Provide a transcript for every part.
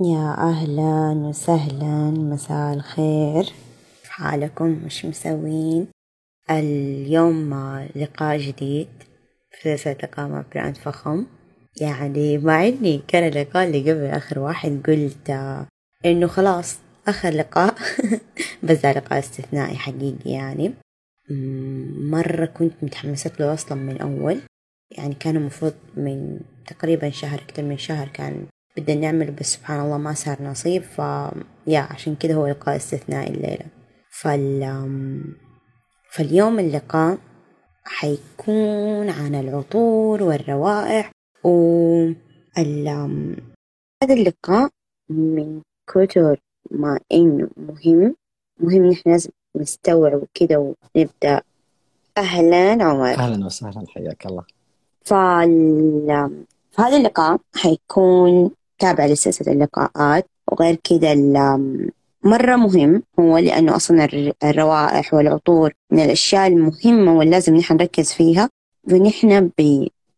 يا أهلا وسهلا مساء الخير. حالكم مش مسوين؟ اليوم لقاء جديد في سلسلة لقاء مع براند فخم. يعني مع إني كان اللقاء اللي قبل آخر واحد قلت إنه خلاص آخر لقاء. بس ده لقاء استثنائي حقيقي يعني. مرة كنت متحمسة له أصلا من أول. يعني كان المفروض من تقريبا شهر أكتر من شهر كان بدنا نعمل بس سبحان الله ما صار نصيب ف يا عشان كده هو لقاء استثنائي الليلة. فال فاليوم اللقاء حيكون عن العطور والروائح و ال... هذا اللقاء من كتر ما إنه مهم. مهم نحن لازم نستوعب كده ونبدأ. أهلا عمر. أهلا وسهلا حياك الله. فال... فهذا اللقاء حيكون تابع لسلسلة اللقاءات وغير كده مرة مهم هو لأنه أصلا الروائح والعطور من الأشياء المهمة واللازم نحن نركز فيها ونحن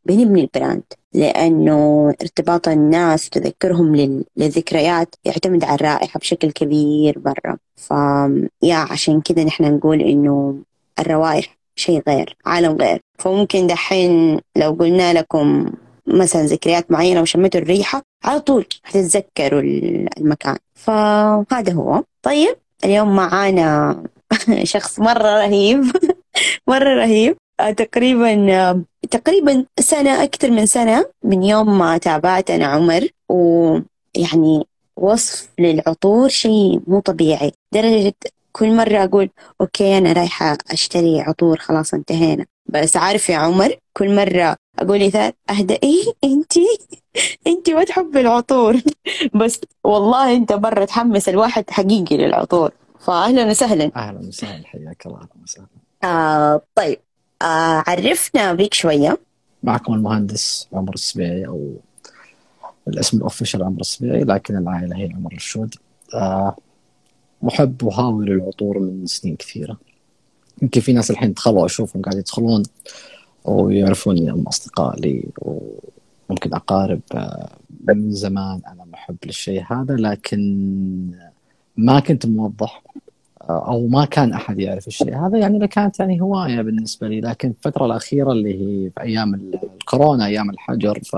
بنبني البراند. لأنه ارتباط الناس وتذكرهم للذكريات يعتمد على الرائحة بشكل كبير برا. فيا عشان كده نحن نقول إنه الروائح شيء غير عالم غير. فممكن دحين لو قلنا لكم مثلا ذكريات معينة وشميتوا الريحة على طول حتتذكروا المكان. فهذا هو. طيب اليوم معانا شخص مرة رهيب. مرة رهيب. آه، تقريبا آه، تقريبا سنة أكثر من سنة من يوم ما تابعت أنا عمر. ويعني وصف للعطور شيء مو طبيعي. درجة كل مرة أقول okay أنا رايحة أشتري عطور خلاص انتهينا. بس عارف يا عمر كل مرة أقول لثات أهدئي أنتي؟ أنتي ما تحبي العطور. بس والله أنت مرة تحمس الواحد حقيقي للعطور. فأهلا وسهلا. أهلا وسهلا. حياك الله. أهلا وسهلا. آه طيب. آه عرفنا بيك شوية. معكم المهندس عمر السبيعي أو الاسم ال official عمر السبيعي لكن العائلة هي عمر الشود آه محب وهاوي للعطور من سنين كثيرة. يمكن في ناس الحين دخلوا أشوفهم قاعد يدخلون. ويعرفوني هم أصدقاء لي وممكن أقارب آه، من زمان أنا محب للشيء هذا لكن ما كنت موضح آه، أو ما كان أحد يعرف الشيء هذا. يعني كانت يعني هواية بالنسبة لي لكن الفترة الأخيرة اللي هي في أيام الكورونا أيام الحجر ف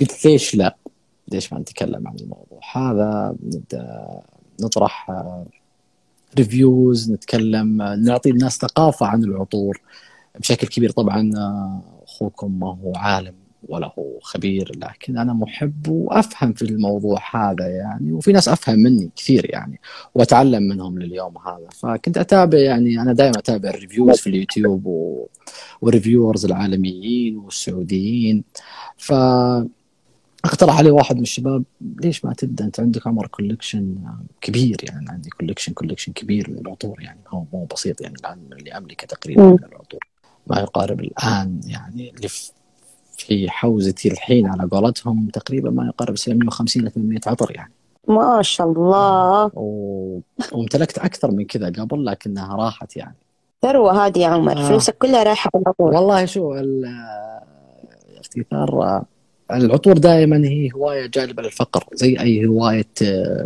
قلت ليش لا؟ ليش ما نتكلم عن الموضوع هذا؟ نطرح reviews آه، نتكلم نعطي الناس ثقافة عن العطور. بشكل كبير. طبعا آه، أخوكم ما هو عالم ولا هو خبير لكن أنا محب وأفهم في الموضوع هذا يعني وفي ناس أفهم مني كثير يعني وأتعلم منهم لليوم هذا. فكنت أتابع يعني أنا دائما أتابع ال reviews في اليوتيوب و... وال reviewers العالميين والسعوديين. ف اقترح علي واحد من الشباب ليش ما تبدأ؟ أنت عندك عمر collection كبير يعني عندي collection collection كبير من العطور يعني هو مو بسيط يعني الان اللي املكه تقريبا من العطور. ما يقارب الآن يعني اللي في حوزتي الحين على قولتهم تقريبا ما يقارب 750 ل 800 عطر يعني. ما شاء الله. و... وامتلكت أكثر من كذا قبل لكنها راحت يعني. ثروة هذه يا عمر آه. فلوسك كلها رايحة بالعطور والله شو ثار العطور دائما هي هواية جالبة للفقر زي أي هواية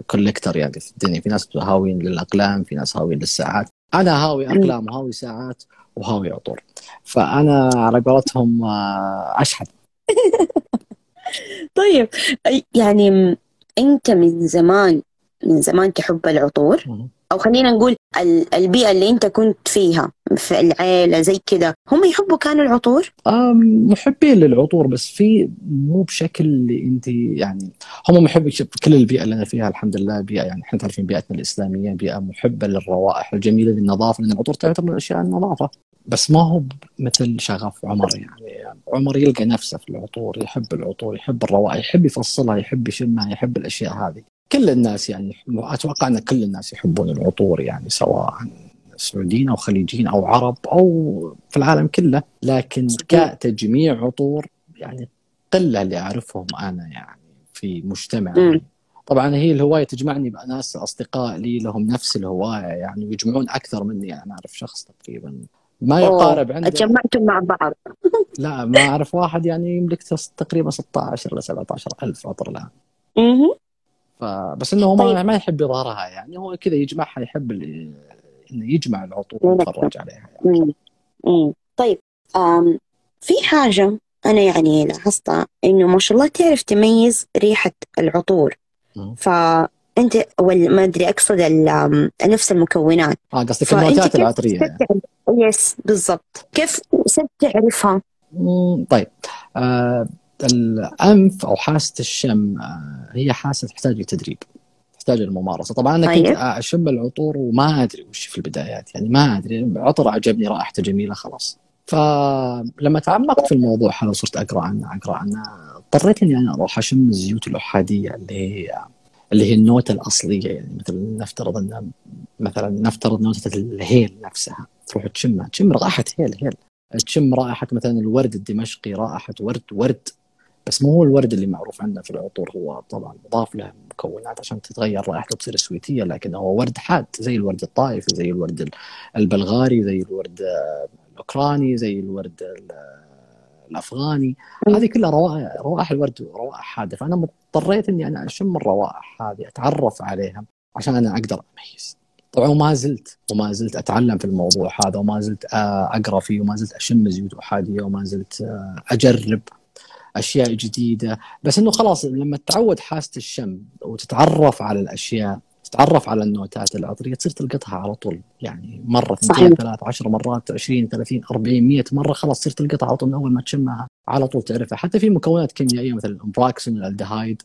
كوليكتر يعني في الدنيا. في ناس هاويين للأقلام في ناس هاويين للساعات. أنا هاوي أقلام وهاوي ساعات. وهاوي عطور فأنا على قولتهم آه، اشحن طيب يعني انت من زمان من زمان تحب العطور؟ أو خلينا نقول البيئة اللي أنت كنت فيها في العيلة زي كذا هم يحبوا كانوا العطور؟ محبين للعطور بس في مو بشكل اللي أنت يعني هم محبين كل البيئة اللي أنا فيها الحمد لله بيئة يعني إحنا تعرفين بيئتنا الإسلامية بيئة محبة للروائح الجميلة للنظافة لأن العطور تعتبر من أشياء النظافة. بس ما هو مثل شغف عمر يعني عمر يلقى نفسه في العطور يحب العطور يحب الروائح يحب يفصلها يحب يشمها يحب الأشياء هذه. كل الناس يعني أتوقع أن كل الناس يحبون العطور يعني سواء سعوديين أو خليجيين أو عرب أو في العالم كله. لكن كتجميع عطور يعني قلة اللي أعرفهم أنا يعني في مجتمع طبعا هي الهواية تجمعني بناس أصدقاء لي لهم نفس الهواية يعني ويجمعون أكثر مني يعني أنا أعرف شخص تقريبا ما يقارب عنده تجمعتم مع بعض. لا ما أعرف واحد يعني يملك تقريبا 16 ل 17 ألف عطر الآن. فبس إنه ما, طيب. ما يحب يظهرها يعني هو كذا يجمعها يحب إنه يجمع العطور ويتفرج عليها يعني. مم. طيب آم في حاجة أنا يعني لاحظتها إنه ما شاء الله تعرف تميز ريحة العطور مم. ولا ما ال- آم، نفس المكونات آه قصدك النوتات العطرية يعني. يس بالضبط كيف صرت تعرفها؟ طيب آه الأنف أو حاسة الشم آه هي حاسة تحتاج لتدريب تحتاج للممارسة. طبعا أنا كنت طيب. أشم العطور وما أدري وش في البدايات يعني ما أدري عطر عجبني رائحته جميلة خلاص. فلما تعمقت في الموضوع هذا وصرت أقرأ عنه أقرأ عنه. اضطريت إني أنا أروح أشم الزيوت الأحادية اللي هي اللي هي النوتة الأصلية يعني مثلا نفترض أن مثلا نفترض نوتة الهيل نفسها. تروح تشمها تشم رائحة هيل هيل. تشم رائحة مثلا الورد الدمشقي رائحة ورد ورد. بس مو هو الورد اللي معروف عندنا في العطور هو طبعا مضاف له مكونات عشان تتغير رائحته تصير سويتية لكن هو ورد حاد زي الورد الطائفي زي الورد ال- البلغاري زي الورد الأوكراني زي الورد ال- الأفغاني. مم. هذه كلها روائح روائح الورد روائح حادة. فأنا اضطريت إني أنا أشم الروائح هذه أتعرف عليها عشان أنا أقدر أميز. طبعا وما زلت وما زلت أتعلم في الموضوع هذا وما زلت آه، أقرأ فيه وما زلت أشم زيوت أحادية وما زلت آه، أجرب. أشياء جديدة. بس إنه خلاص لما تتعود حاسة الشم وتتعرف على الأشياء تتعرف على النوتات العطرية تصير تلقطها على طول. يعني مرة. اثنتين ثلاث عشر مرات 20 30 40 100 مرة خلاص تصير تلقطها على طول من أول ما تشمها على طول تعرفها. حتى في مكونات كيميائية مثل الأمبراكسون الألدهايد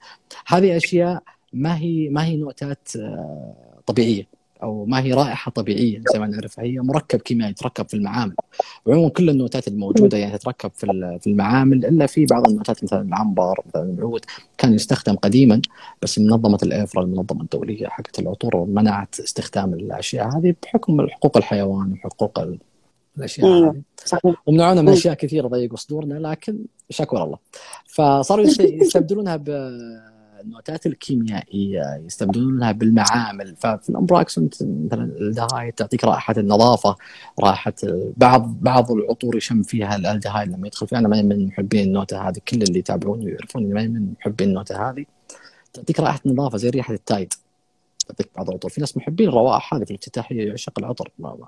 هذه أشياء ما هي ما هي نوتات آه، طبيعية. أو ما هي رائحة طبيعية زي ما نعرفها هي مركب كيميائي يتركب في المعامل وعموما كل النوتات الموجودة يعني تتركب في في المعامل إلا في بعض النوتات مثلا العنبر مثلا العود كان يستخدم قديما بس منظمة الافرا المنظمة الدولية حقت العطور منعت استخدام الأشياء هذه بحكم حقوق الحيوان وحقوق ال- الأشياء. هذه ومنعونا من. أشياء كثيرة ضيقوا صدورنا لكن شكر الله فصاروا يست- يستبدلونها بالنوتات الكيميائية يستبدلونها بالمعامل. ففي ال ambroxan مثلا الألدهايد تعطيك رائحة النظافة رائحة بعض بعض العطور يشم فيها الألدهايد لما يدخل فيها. أنا ماني من محبين النوتة هذه كل اللي يتابعوني ويعرفون إني ماني من محبين النوتة هذه. تعطيك رائحة نظافه زي ريحة التايد. تعطيك بعض العطور. في ناس محبين الروائح هذه في الافتتاح يعشق العطر. ما ما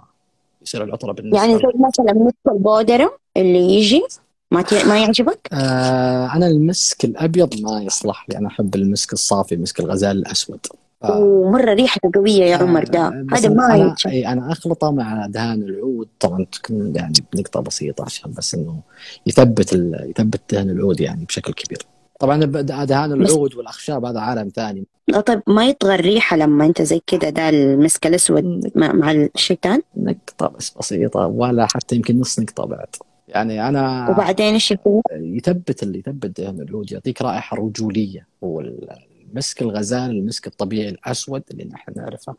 يصير العطر بالنسبة يعني. زي مثلا مسك البودرة اللي يجي ما ت... ما يعجبك؟ آه أنا المسك الأبيض ما يصلح لي. أنا أحب المسك الصافي مسك الغزال الأسود. آه ومرة ريحته قوية يا عمر ده. آه، هذا ما يعجب أي أنا أخلطه مع دهان العود. طبعا تكون يعني بنقطة بسيطة عشان بس إنه يثبت ال... يثبت دهن العود يعني بشكل كبير. طبعا دهان العود والأخشاب هذا عالم ثاني. لا طيب ما يطغى الريحة لما أنت زي كده ده المسك الأسود مع, مع الشيطان؟ نقطة بس بسيطة ولا حتى يمكن نص نقطة بعد. يعني أنا وبعدين إيش يكون؟ يثبت اللي يثبت دهن العود يعطيك رائحة رجولية. هو المسك الغزال المسك الطبيعي الأسود اللي نحن نعرفه.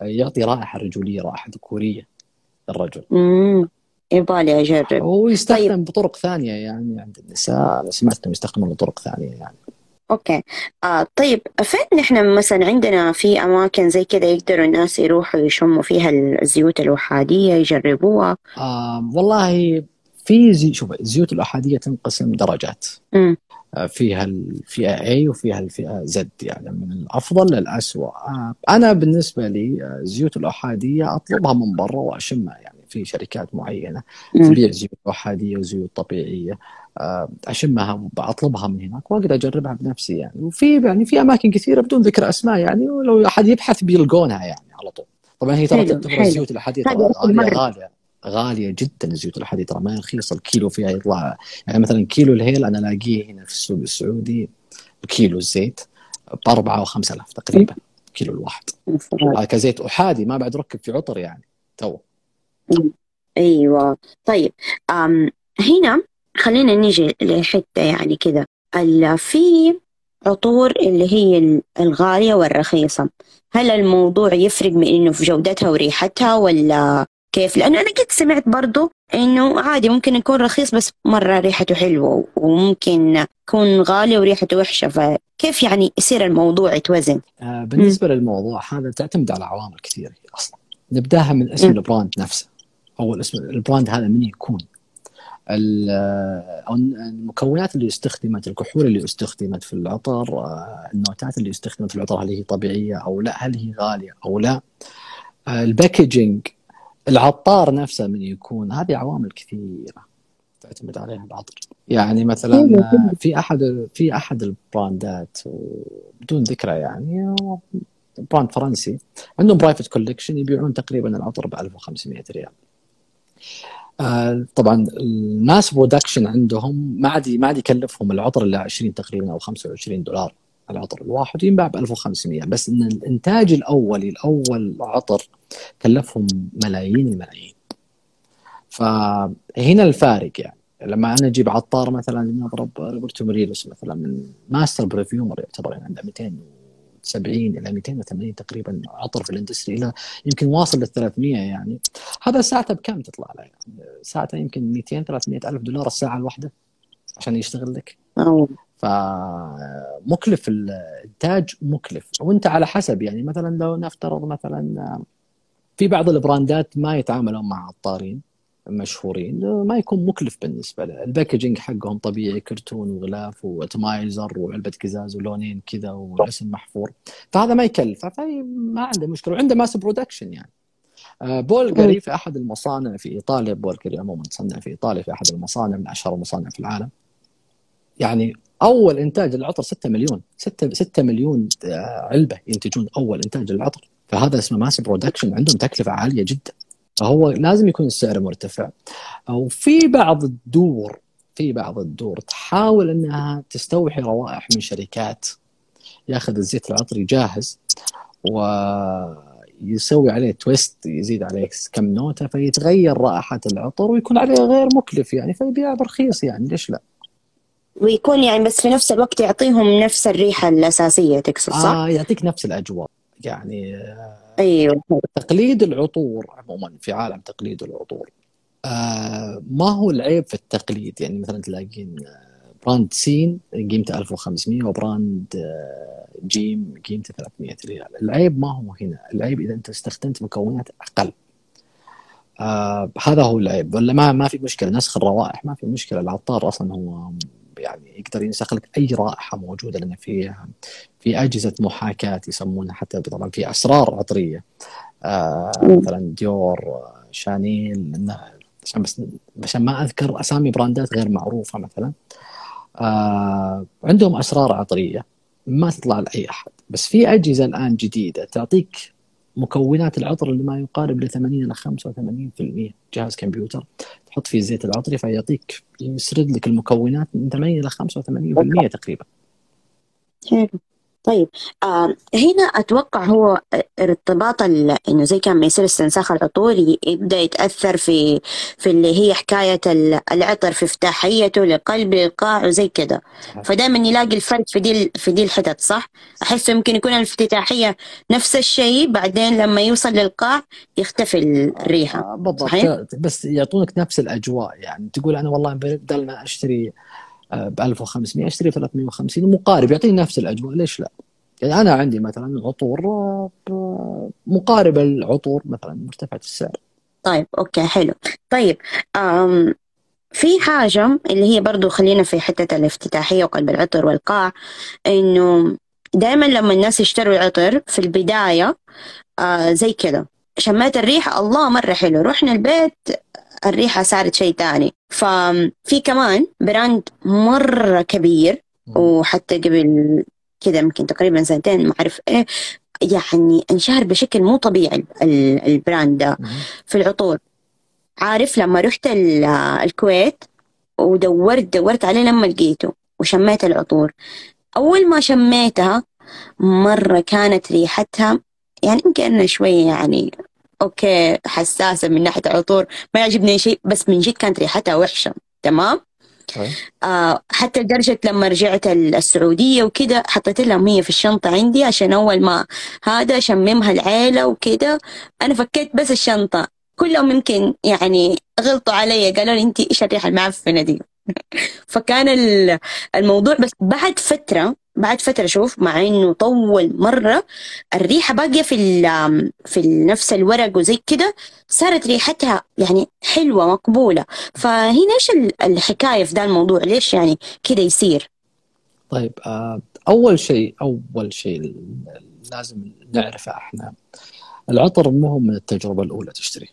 يعطي رائحة رجولية رائحة ذكورية للرجل. امم يبالي أجرب. ويستخدم طيب. بطرق ثانية يعني عند النساء أنا سمعت إنهم يستخدمون بطرق ثانية يعني. أوكي. آه طيب فين نحن مثلا عندنا في أماكن زي كده يقدروا الناس يروحوا يشموا فيها الزيوت الوحادية يجربوها؟ آه والله في زي شوف الزيوت الأحادية تنقسم درجات. امم آه، فيها الفئة A وفيها الفئة Z يعني من الأفضل للاسوء آه، أنا بالنسبة لي آه، الزيوت الأحادية أطلبها من برا واشمها يعني في شركات معينة. تبيع زيوت أحادية وزيوت طبيعية. آه، أشمها أطلبها من هناك وأقدر أجربها بنفسي يعني. وفي يعني في أماكن كثيرة بدون ذكر أسماء يعني. ولو أحد يبحث بيلقونها يعني على طول. طبعا هي ترى تعتبر. الزيوت الأحادية أول غالية. غالية جدا الزيوت الاحاديه ترى ما رخيصة الكيلو فيها يطلع. يعني مثلا كيلو الهيل أنا ألاقيه هنا في السوق السعودي بكيلو الزيت ب 4 أو 5000 تقريبا كيلو الواحد. هذا كزيت أحادي ما بعد ركب في عطر يعني تو. أيوه. طيب أم هنا خلينا نيجي لحتة يعني ال- في عطور اللي هي ال- الغالية والرخيصة. هل الموضوع يفرق من إنه في جودتها وريحتها ولا كيف؟ لأنه أنا قد سمعت برضو إنه عادي ممكن يكون رخيص بس مرة ريحته حلوة وممكن يكون غالي وريحته وحشة. فكيف يعني يصير الموضوع يتوزن؟ آه، بالنسبة للموضوع هذا تعتمد على عوامل كثيرة أصلا. نبدأها من اسم مم. ال brand نفسه. أول اسم ال brand هذا من يكون؟ أو المكونات اللي استخدمت الكحول اللي استخدمت في العطر آه، النوتات اللي استخدمت في العطر هل هي طبيعية أو لا؟ هل هي غالية أو لا؟ آه، ال packaging العطار نفسه من يكون هذه عوامل كثيرة تعتمد عليها العطر. يعني مثلا في أحد في أحد البراندات بدون ذكرى يعني brand فرنسي عندهم private collection يبيعون تقريبا العطر ب 1500 ريال. آه طبعا ال mass production عندهم ما عاد ما عاد يكلفهم العطر إلا 20 تقريبا أو 25 دولار العطر الواحد ينباع ب 1500 بس إن الإنتاج الأولي الأول عطر كلفهم ملايين الملايين. فهنا الفارق يعني. لما أنا أجيب عطار مثلا نضرب ألبرتو موريلاس مثلا من master perfumer يعتبر يعني عنده 270 إلى 280 تقريبا عطر في ال industry إلى يمكن واصل لل 300 يعني. هذا ساعته بكم تطلع له يعني؟ ساعته يمكن 200 300 ألف دولار الساعة الواحدة عشان يشتغل لك. فمكلف الإنتاج مكلف. وأنت على حسب يعني. مثلا لو نفترض مثلا في بعض البراندات ما يتعاملون مع عطارين مشهورين ما يكون مكلف بالنسبة له. ال packaging حقهم طبيعي كرتون وغلاف و atomizer وعلبة قزاز ولونين كذا والاسم محفور. فهذا ما يكلف فما عنده مشكلة. وعنده mass production يعني. آه، بولغري في أحد المصانع في إيطاليا بولغري عموما تصنع في إيطاليا في أحد المصانع من أشهر المصانع في العالم. يعني أول إنتاج العطر 6 مليون 6 6 مليون آه، علبة ينتجون أول إنتاج العطر فهذا اسمه mass production عندهم تكلفة عالية جدا فهو لازم يكون السعر مرتفع وفي بعض الدور في بعض الدور تحاول إنها تستوحي روائح من شركات ياخذ الزيت العطري جاهز ويسوي عليه twist يزيد عليه كم note ة فيتغير رائحة العطر ويكون عليه غير مكلف يعني فيبيع برخيص يعني ليش لا؟ ويكون يعني بس في نفس الوقت يعطيهم نفس الريحة الأساسية تقصد صح؟ آه يعطيك نفس الأجواء يعني أيوه. تقليد العطور عموما في عالم تقليد العطور آه ما هو العيب في التقليد؟ يعني مثلا تلاقين brand سين قيمته 1500 و brand آه، جيم قيمته 300 ريال. العيب ما هو هنا. العيب إذا أنت استخدمت مكونات أقل. آه هذا هو العيب. ولا ما ما في مشكلة. نسخ الروائح ما في مشكلة. العطار أصلا هو يعني يقدر ينسخ لك أي رائحة موجودة لأن في في أجهزة محاكاة يسمونها حتى طبعا في أسرار عطرية. آه مثلا ديور شانيل عشان بس عشان ما أذكر أسامي براندات غير معروفة مثلا. آه عندهم أسرار عطرية ما تطلع لأي أحد. بس في أجهزة الآن جديدة تعطيك مكونات العطر اللي ما يقارب ل 80 إلى 85% جهاز كمبيوتر تحط فيه الزيت العطري فيعطيك يسرد لك المكونات من 80 إلى 85% تقريبا. حلو. طيب آه هنا أتوقع هو ارتباط إنه زي كان ما يصير استنساخ العطور يبدأ يتأثر في في اللي هي حكاية العطر في افتتاحيته لقلب القاع وزي كذا فدائما يلاقي الفرق في دي في دي الحتت صح؟ احس يمكن يكون الافتتاحية نفس الشيء بعدين لما يوصل للقاع يختفي الريحة آه بالضبط؟ بس يعطونك نفس الأجواء يعني تقول أنا والله بدل ما أشتري ب 1500 اشتري 350 مقارب يعطيني نفس الأجواء ليش لا؟ يعني أنا عندي مثلا عطور آه، مقاربه للعطور مثلا مرتفعة السعر. طيب أوكي حلو. طيب أم في حاجة اللي هي برضو خلينا في حتة الافتتاحية وقلب العطر والقاع إنه دائما لما الناس يشتروا العطر في البداية آه زي كذا شميت الريحة الله مرة حلو رحنا البيت الريحة صارت شيء تاني. ففي كمان brand مرة كبير وحتى قبل كذا يمكن تقريبا سنتين ما أعرف إيه يعني انشهر بشكل مو طبيعي ال brand ده. في العطور. عارف لما رحت الكويت ودورت دورت عليه لما لقيته وشميت العطور. أول ما شميتها مرة كانت ريحتها يعني يمكن شوية يعني أوكي حساسة من ناحية العطور ما يعجبني شيء بس من جد كانت ريحتها وحشة تمام؟ طيب. آه حتى لدرجة لما رجعت السعودية وكده حطيت لهم هي في الشنطة عندي عشان أول ما هذا شممها العيلة وكده. أنا فكيت بس الشنطة. كلهم يمكن يعني غلطوا علي قالوا لي أنت إيش الريحة المعفنة دي؟ فكان الموضوع بس بعد فترة بعد فترة شوف مع إنه طول مرة الريحة باقية في في نفس الورق وزي كده صارت ريحتها يعني حلوة مقبولة. فهنا إيش الحكاية في ذا الموضوع؟ ليش يعني كده يصير؟ طيب آه، أول شيء أول شيء لازم نعرفه إحنا. العطر مو من التجربة الأولى تشتري.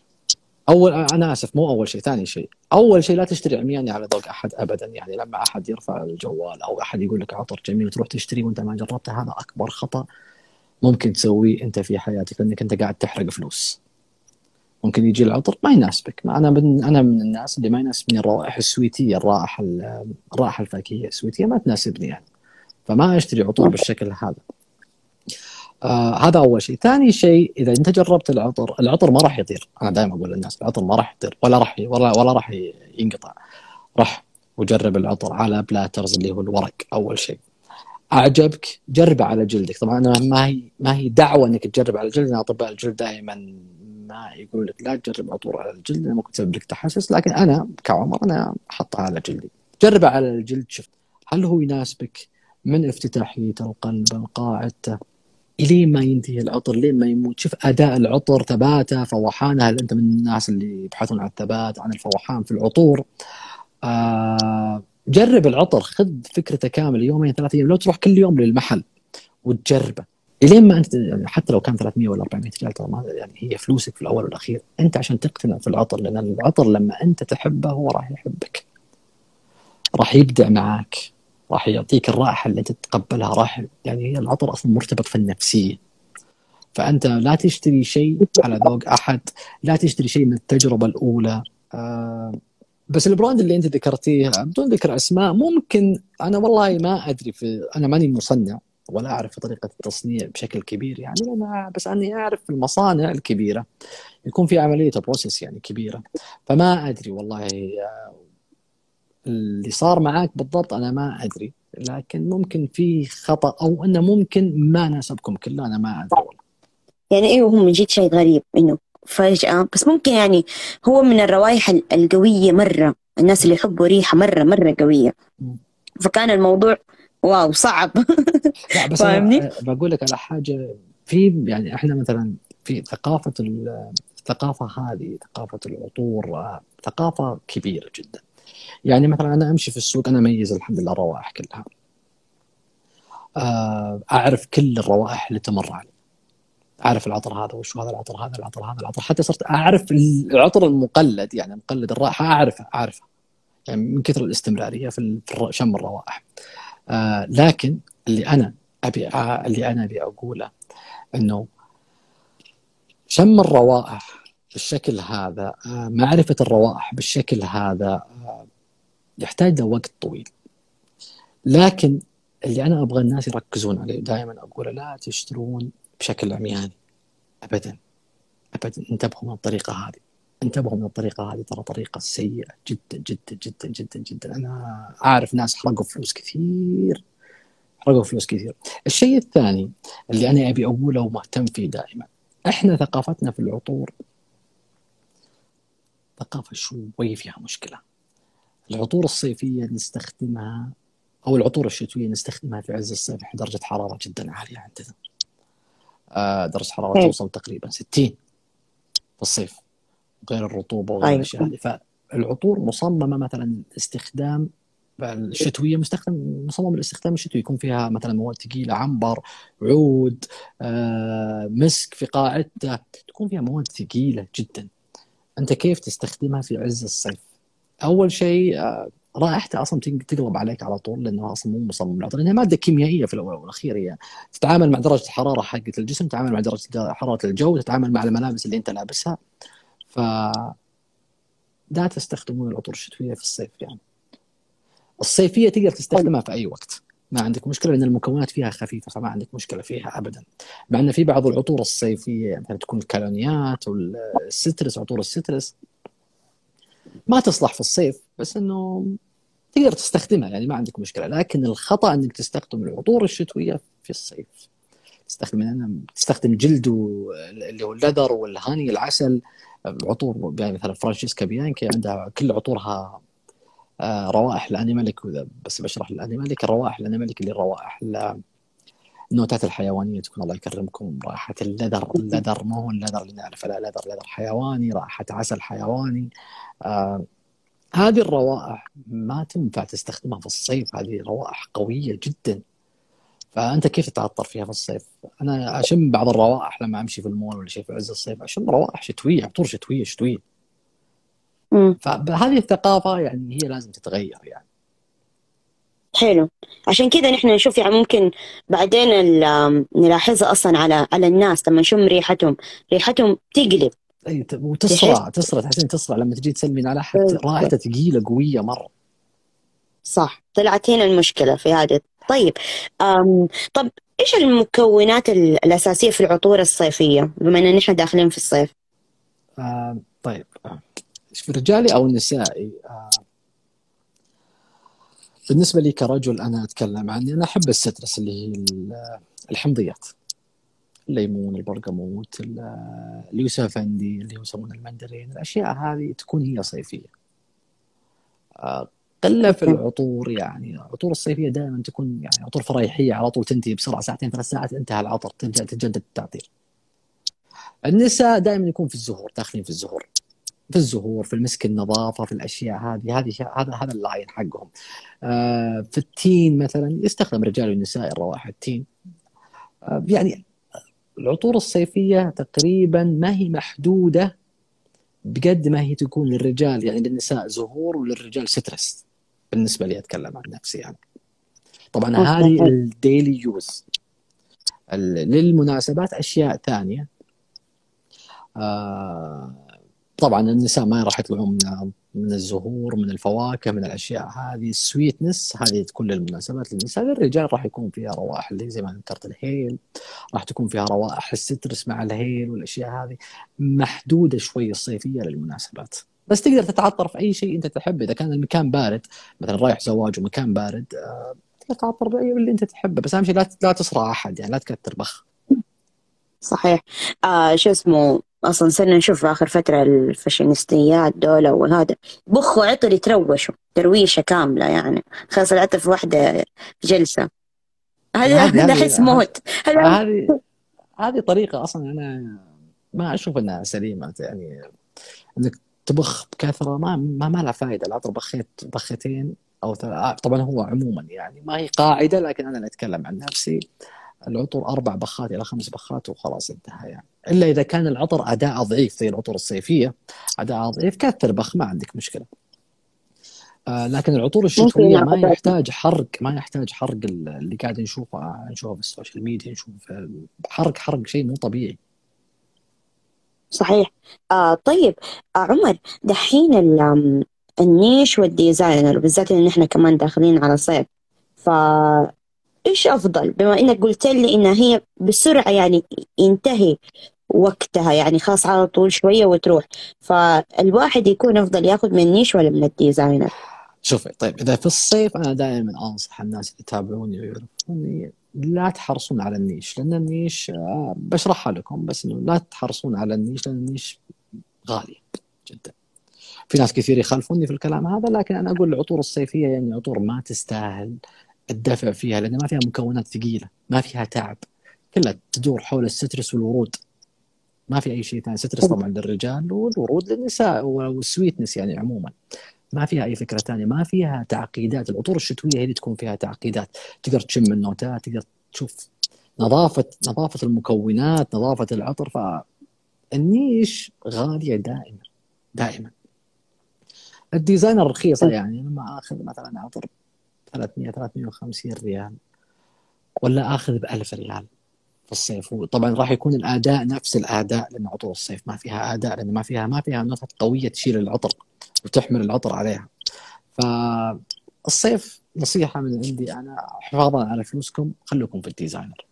أول أنا آسف مو أول شيء ثاني شيء. أول شيء لا تشتري عمياني على ذوق أحد ابدا. يعني لما أحد يرفع الجوال أو أحد يقول لك عطر جميل تروح تشتري وأنت ما جربته هذا أكبر خطأ ممكن تسويه أنت في حياتك لأنك أنت قاعد تحرق فلوس. ممكن يجي العطر ما يناسبك. ما أنا من أنا من الناس اللي ما يناسبني الروائح السويتية الرائحة الرائحة الفاكهية السويتية ما تناسبني يعني. فما أشتري عطور بالشكل هذا. آه هذا أول شيء، ثاني شيء إذا أنت جربت العطر، العطر ما راح يطير، أنا دائما أقول للناس العطر ما راح يطير ولا راح ولا ولا راح ينقطع. راح وجرب العطر على بلاترز اللي هو الورق أول شيء. أعجبك جربه على جلدك، طبعا أنا ما هي ما هي دعوة إنك تجرب على الجلد، أطباء الجلد دائما ما يقول لك لا تجرب عطور على الجلد ممكن تسبب لك تحسس، لكن أنا كعمر أنا أحطها على جلدي. جربه على الجلد. شوف هل هو يناسبك؟ من افتتاحية القلب القاعدته الين ما ينتهي العطر لين ما يموت. شوف أداء العطر ثباته فوحانه هل أنت من الناس اللي يبحثون عن الثبات عن الفوحان في العطور. آه جرب العطر خذ فكرته كاملة يومين ثلاث أيام. لو تروح كل يوم للمحل وتجربه. الين ما أنت يعني حتى لو كان 300 ولا 400 ريال ترى يعني هي فلوسك في الأول والأخير. أنت عشان تقتنع في العطر لأن العطر لما أنت تحبه هو راح يحبك. راح يبدع معاك. راح يعطيك الرائحة اللي تتقبلها راح يعني هي العطر أصلا مرتبط في النفسية. فأنت لا تشتري شيء على ذوق أحد لا تشتري شيء من التجربة الأولى. آه بس ال brand اللي انت ذكرتيه بدون ذكر أسماء ممكن أنا والله ما أدري في أنا ماني مصنع ولا أعرف طريقة التصنيع بشكل كبير يعني أنا بس أني أعرف في المصانع الكبيرة يكون في عملية process يعني كبيرة. فما أدري والله آه، اللي صار معاك بالضبط أنا ما أدري لكن ممكن في خطأ أو إنه ممكن ما ناسبكم كله أنا ما أدري. يعني أيوه هو من جد شيء غريب إنه فجأة بس ممكن يعني هو من الروائح القوية مرة الناس اللي يحبوا ريحة مرة مرة قوية. فكان الموضوع واو صعب. لا بس فاهمني؟ بقول لك على حاجة في يعني إحنا مثلا في ثقافة الثقافة هذه ثقافة العطور آه، ثقافة كبيرة جدا. يعني مثلا أنا أمشي في السوق أنا اميز الحمد لله الروائح كلها. آه، أعرف كل الروائح اللي تمر علي. أعرف العطر هذا وش هذا العطر هذا العطر هذا العطر. حتى صرت أعرف العطر المقلد يعني مقلد الرائحة اعرفه اعرفه يعني من كثر الاستمرارية في شم الروائح. آه لكن اللي أنا أبي اللي أنا أبي أقوله إنه شم الروائح بالشكل هذا آه معرفة الروائح بالشكل هذا آه يحتاج له وقت طويل. لكن اللي أنا أبغى الناس يركزون عليه دائما أقول لا تشترون بشكل عمياني. ابدا. ابدا. انتبهوا من الطريقة هذه. انتبهوا من الطريقة هذه. ترى طريقة سيئة جدا جدا جدا جدا جدا. أنا أعرف ناس حرقوا فلوس كثير. حرقوا فلوس كثير. الشيء الثاني اللي أنا أبي أقوله ومهتم فيه دائما. إحنا ثقافتنا في العطور. ثقافة شوي فيها مشكلة. العطور الصيفية نستخدمها أو العطور الشتوية نستخدمها في عز الصيف في درجة حرارة جدا عالية عندنا. آه درجة حرارة توصل تقريبا 60 في الصيف غير الرطوبة وغير أيوة. الأشياء هذه. فالعطور مصممة مثلا استخدام الشتويه مستخدم مصمم الاستخدام الشتوي. يكون فيها مثلا مواد ثقيلة عنبر عود آه، مسك في قاعدته. تكون فيها مواد ثقيلة جدا. أنت كيف تستخدمها في عز الصيف؟ أول شيء آه، رائحته أصلا تقلب عليك على طول لأنه أصلا مو مصمم. للعطر لانها مادة كيميائية في الأول والأخير هي تتعامل مع درجة الحرارة حقت الجسم تتعامل مع درجة حرارة الجو تتعامل مع الملابس اللي أنت لابسها. ف لا تستخدمون العطور الشتوية في الصيف يعني. الصيفية تقدر تستخدمها في أي وقت. ما عندك مشكلة لأن المكونات فيها خفيفة فما عندك مشكلة فيها ابدا. مع إن في بعض العطور الصيفية مثلا تكون الكالونيات والسترس عطور السترس ما تصلح في الصيف بس إنه تقدر تستخدمها يعني ما عندك مشكلة. لكن الخطأ إنك تستخدم العطور الشتوية في الصيف. تستخدم أنا تستخدم جلد اللي هو اللذر والهاني العسل عطور يعني مثلا فرانشيسكا بيانكي عندها كل عطورها آه روائح ال animalic وذا بس بشرح ال animalic الروائح ال animalic اللي روائح النوتات الحيوانية تكون الله يكرمكم رائحه ال leather ال leather مو هو ال leather اللي نعرفه لا leather leather حيواني رائحه عسل حيواني آه هذه الروائح ما تنفع تستخدمها في الصيف هذه روائح قوية جدا فأنت كيف تتعطر فيها في الصيف؟ أنا أشم بعض الروائح لما أمشي في المول ولا شيء في عز الصيف أشم روائح شتوية عطور شتوية شتوية. فهذه الثقافة يعني هي لازم تتغير يعني. حلو. عشان كذا نحن نشوف يعني ممكن بعدين نلاحظها أصلا على على الناس لما نشم ريحتهم. ريحتهم تقلب. أي وتصرع تصرع تحسين تصرع لما تجي تسلمين على احد رائحته ثقيله قوية مرة. صح. طلعت هنا المشكلة في هذه. طيب أم طب إيش المكونات الأساسية في العطور الصيفية؟ بما إن نحن داخلين في الصيف. آه طيب في الرجالي أو النسائي؟ آه بالنسبة لي كرجل أنا أتكلم عني أنا أحب السترس اللي هي الحمضيات. الليمون البرقموت اليوسفندي اللي يسمونه المندرين الأشياء هذه تكون هي صيفية. آه، قلة في العطور يعني العطور الصيفية دائما تكون يعني عطور فريحية على طول تنتهي بسرعة ساعتين ثلاث ساعات انتهى العطر تجدد التعطير. النساء دائما يكون في الزهور داخلين في الزهور. في الزهور في المسك النظافة في الأشياء هذه هذه هذا هذا اللاين حقهم. آه في التين مثلا يستخدم الرجال والنساء الروائح التين. آه يعني العطور الصيفية تقريبا ما هي محدودة بقد ما هي تكون للرجال يعني للنساء زهور وللرجال citrus بالنسبة لي أتكلم عن نفسي يعني. طبعا هذه ال daily use. للمناسبات أشياء ثانية. آه طبعا النساء ما راح يطلعون من من الزهور من الفواكه من الأشياء هذه ال sweetness هذه تكون للمناسبات للنساء. للرجال راح يكون فيها روائح اللي زي ما ذكرت الهيل راح تكون فيها روائح ال citrus مع الهيل والأشياء هذه محدودة شوي الصيفية للمناسبات. بس تقدر تتعطر في أي شيء أنت تحبه. إذا كان المكان بارد مثلا رايح زواج ومكان بارد آه، تتعطر بأي اللي أنت تحبه. بس أهم شيء لا لا تصرع أحد يعني لا تكثر بخ. صحيح. آه شو اسمه أصلا صرنا نشوف في آخر فترة الفاشينيستات دول وهذا. بخوا عطر يتروشوا ترويشة كاملة يعني. خلاص العطر في واحدة جلسة. هذا هذا احس موت؟ هذه هذه طريقة أصلا أنا ما أشوف إنها سليمة. يعني إنك تبخ بكثرة ما ما, ما لها فائده العطر بخيت بختين أو طبعا هو عموما يعني ما هي قاعدة لكن أنا أتكلم عن نفسي. العطر أربع بخات إلى خمس بخات وخلاص انتهى يعني. إلا إذا كان العطر أداء ضعيف زي العطور الصيفية. أداء ضعيف كثر بخ ما عندك مشكلة. آه لكن العطور الشتوية ما يحتاج حرق ما يحتاج حرق اللي قاعد نشوفه نشوفه في ال social media نشوف حرق حرق شيء مو طبيعي. صحيح. آه طيب. آه عمر دحين ال niche وال designer بالذات إن إحنا كمان داخلين على صيف ف إيش أفضل؟ بما إنك قلت لي انها هي بسرعة يعني ينتهي وقتها يعني خلاص على طول شوية وتروح. فالواحد يكون أفضل ياخذ من ال niche ولا من ال designer؟ شوفي طيب إذا في الصيف أنا دائما أنصح الناس اللي يتابعوني ويعرفوني لا تحرصون على ال niche لأن ال niche آه، بشرحها لكم بس إنه لا تحرصون على ال niche لأن ال niche غالي جدا. في ناس كثير يخالفوني في الكلام هذا لكن أنا أقول العطور الصيفية يعني عطور ما تستاهل. الدفع فيها لأن ما فيها مكونات ثقيلة ما فيها تعب. كلها تدور حول ال citrus والورود. ما في أي شيء ثاني citrus طبعا للرجال والورود للنساء وال sweetness يعني عموما. ما فيها أي فكرة ثانية ما فيها تعقيدات. العطور الشتوية هي اللي تكون فيها تعقيدات. تقدر تشم النوتات تقدر تشوف نظافه نظافة المكونات نظافة العطر. فال niche غالية دائما دائما. ال designer رخيصه يعني لما أخذ مثلا عطر 300 350 ريال. ولا آخذ ب 1000 ريال في الصيف. وطبعا راح يكون الأداء نفس الأداء لأن عطور الصيف ما فيها أداء لأن ما فيها ما فيها نقط قوية تشيل العطر وتحمل العطر عليها. فالصيف نصيحة من عندي أنا حفاظا على فلوسكم خلوكم في ال designer.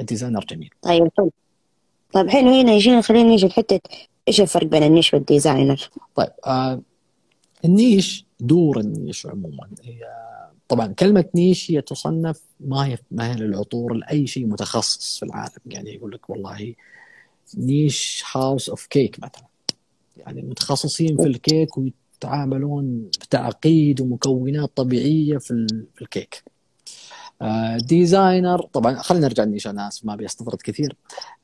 الديزاينر جميل. طيب حلو طيب حلو هنا يجينا خلينا نيجي لحتة إيش الفرق بين ال niche وال designer؟ طيب آه ال niche دور ال niche عموما. هي طبعا كلمة niche هي تصنف ما هي ما هي للعطور لأي شيء متخصص في العالم. يعني يقول لك والله niche house of cake مثلا. يعني متخصصين في الكيك يتعاملون بتعقيد ومكونات طبيعية في الكيك. آه، designer طبعا خلينا نرجع ال niche أنا ما أبي استطرد كثير.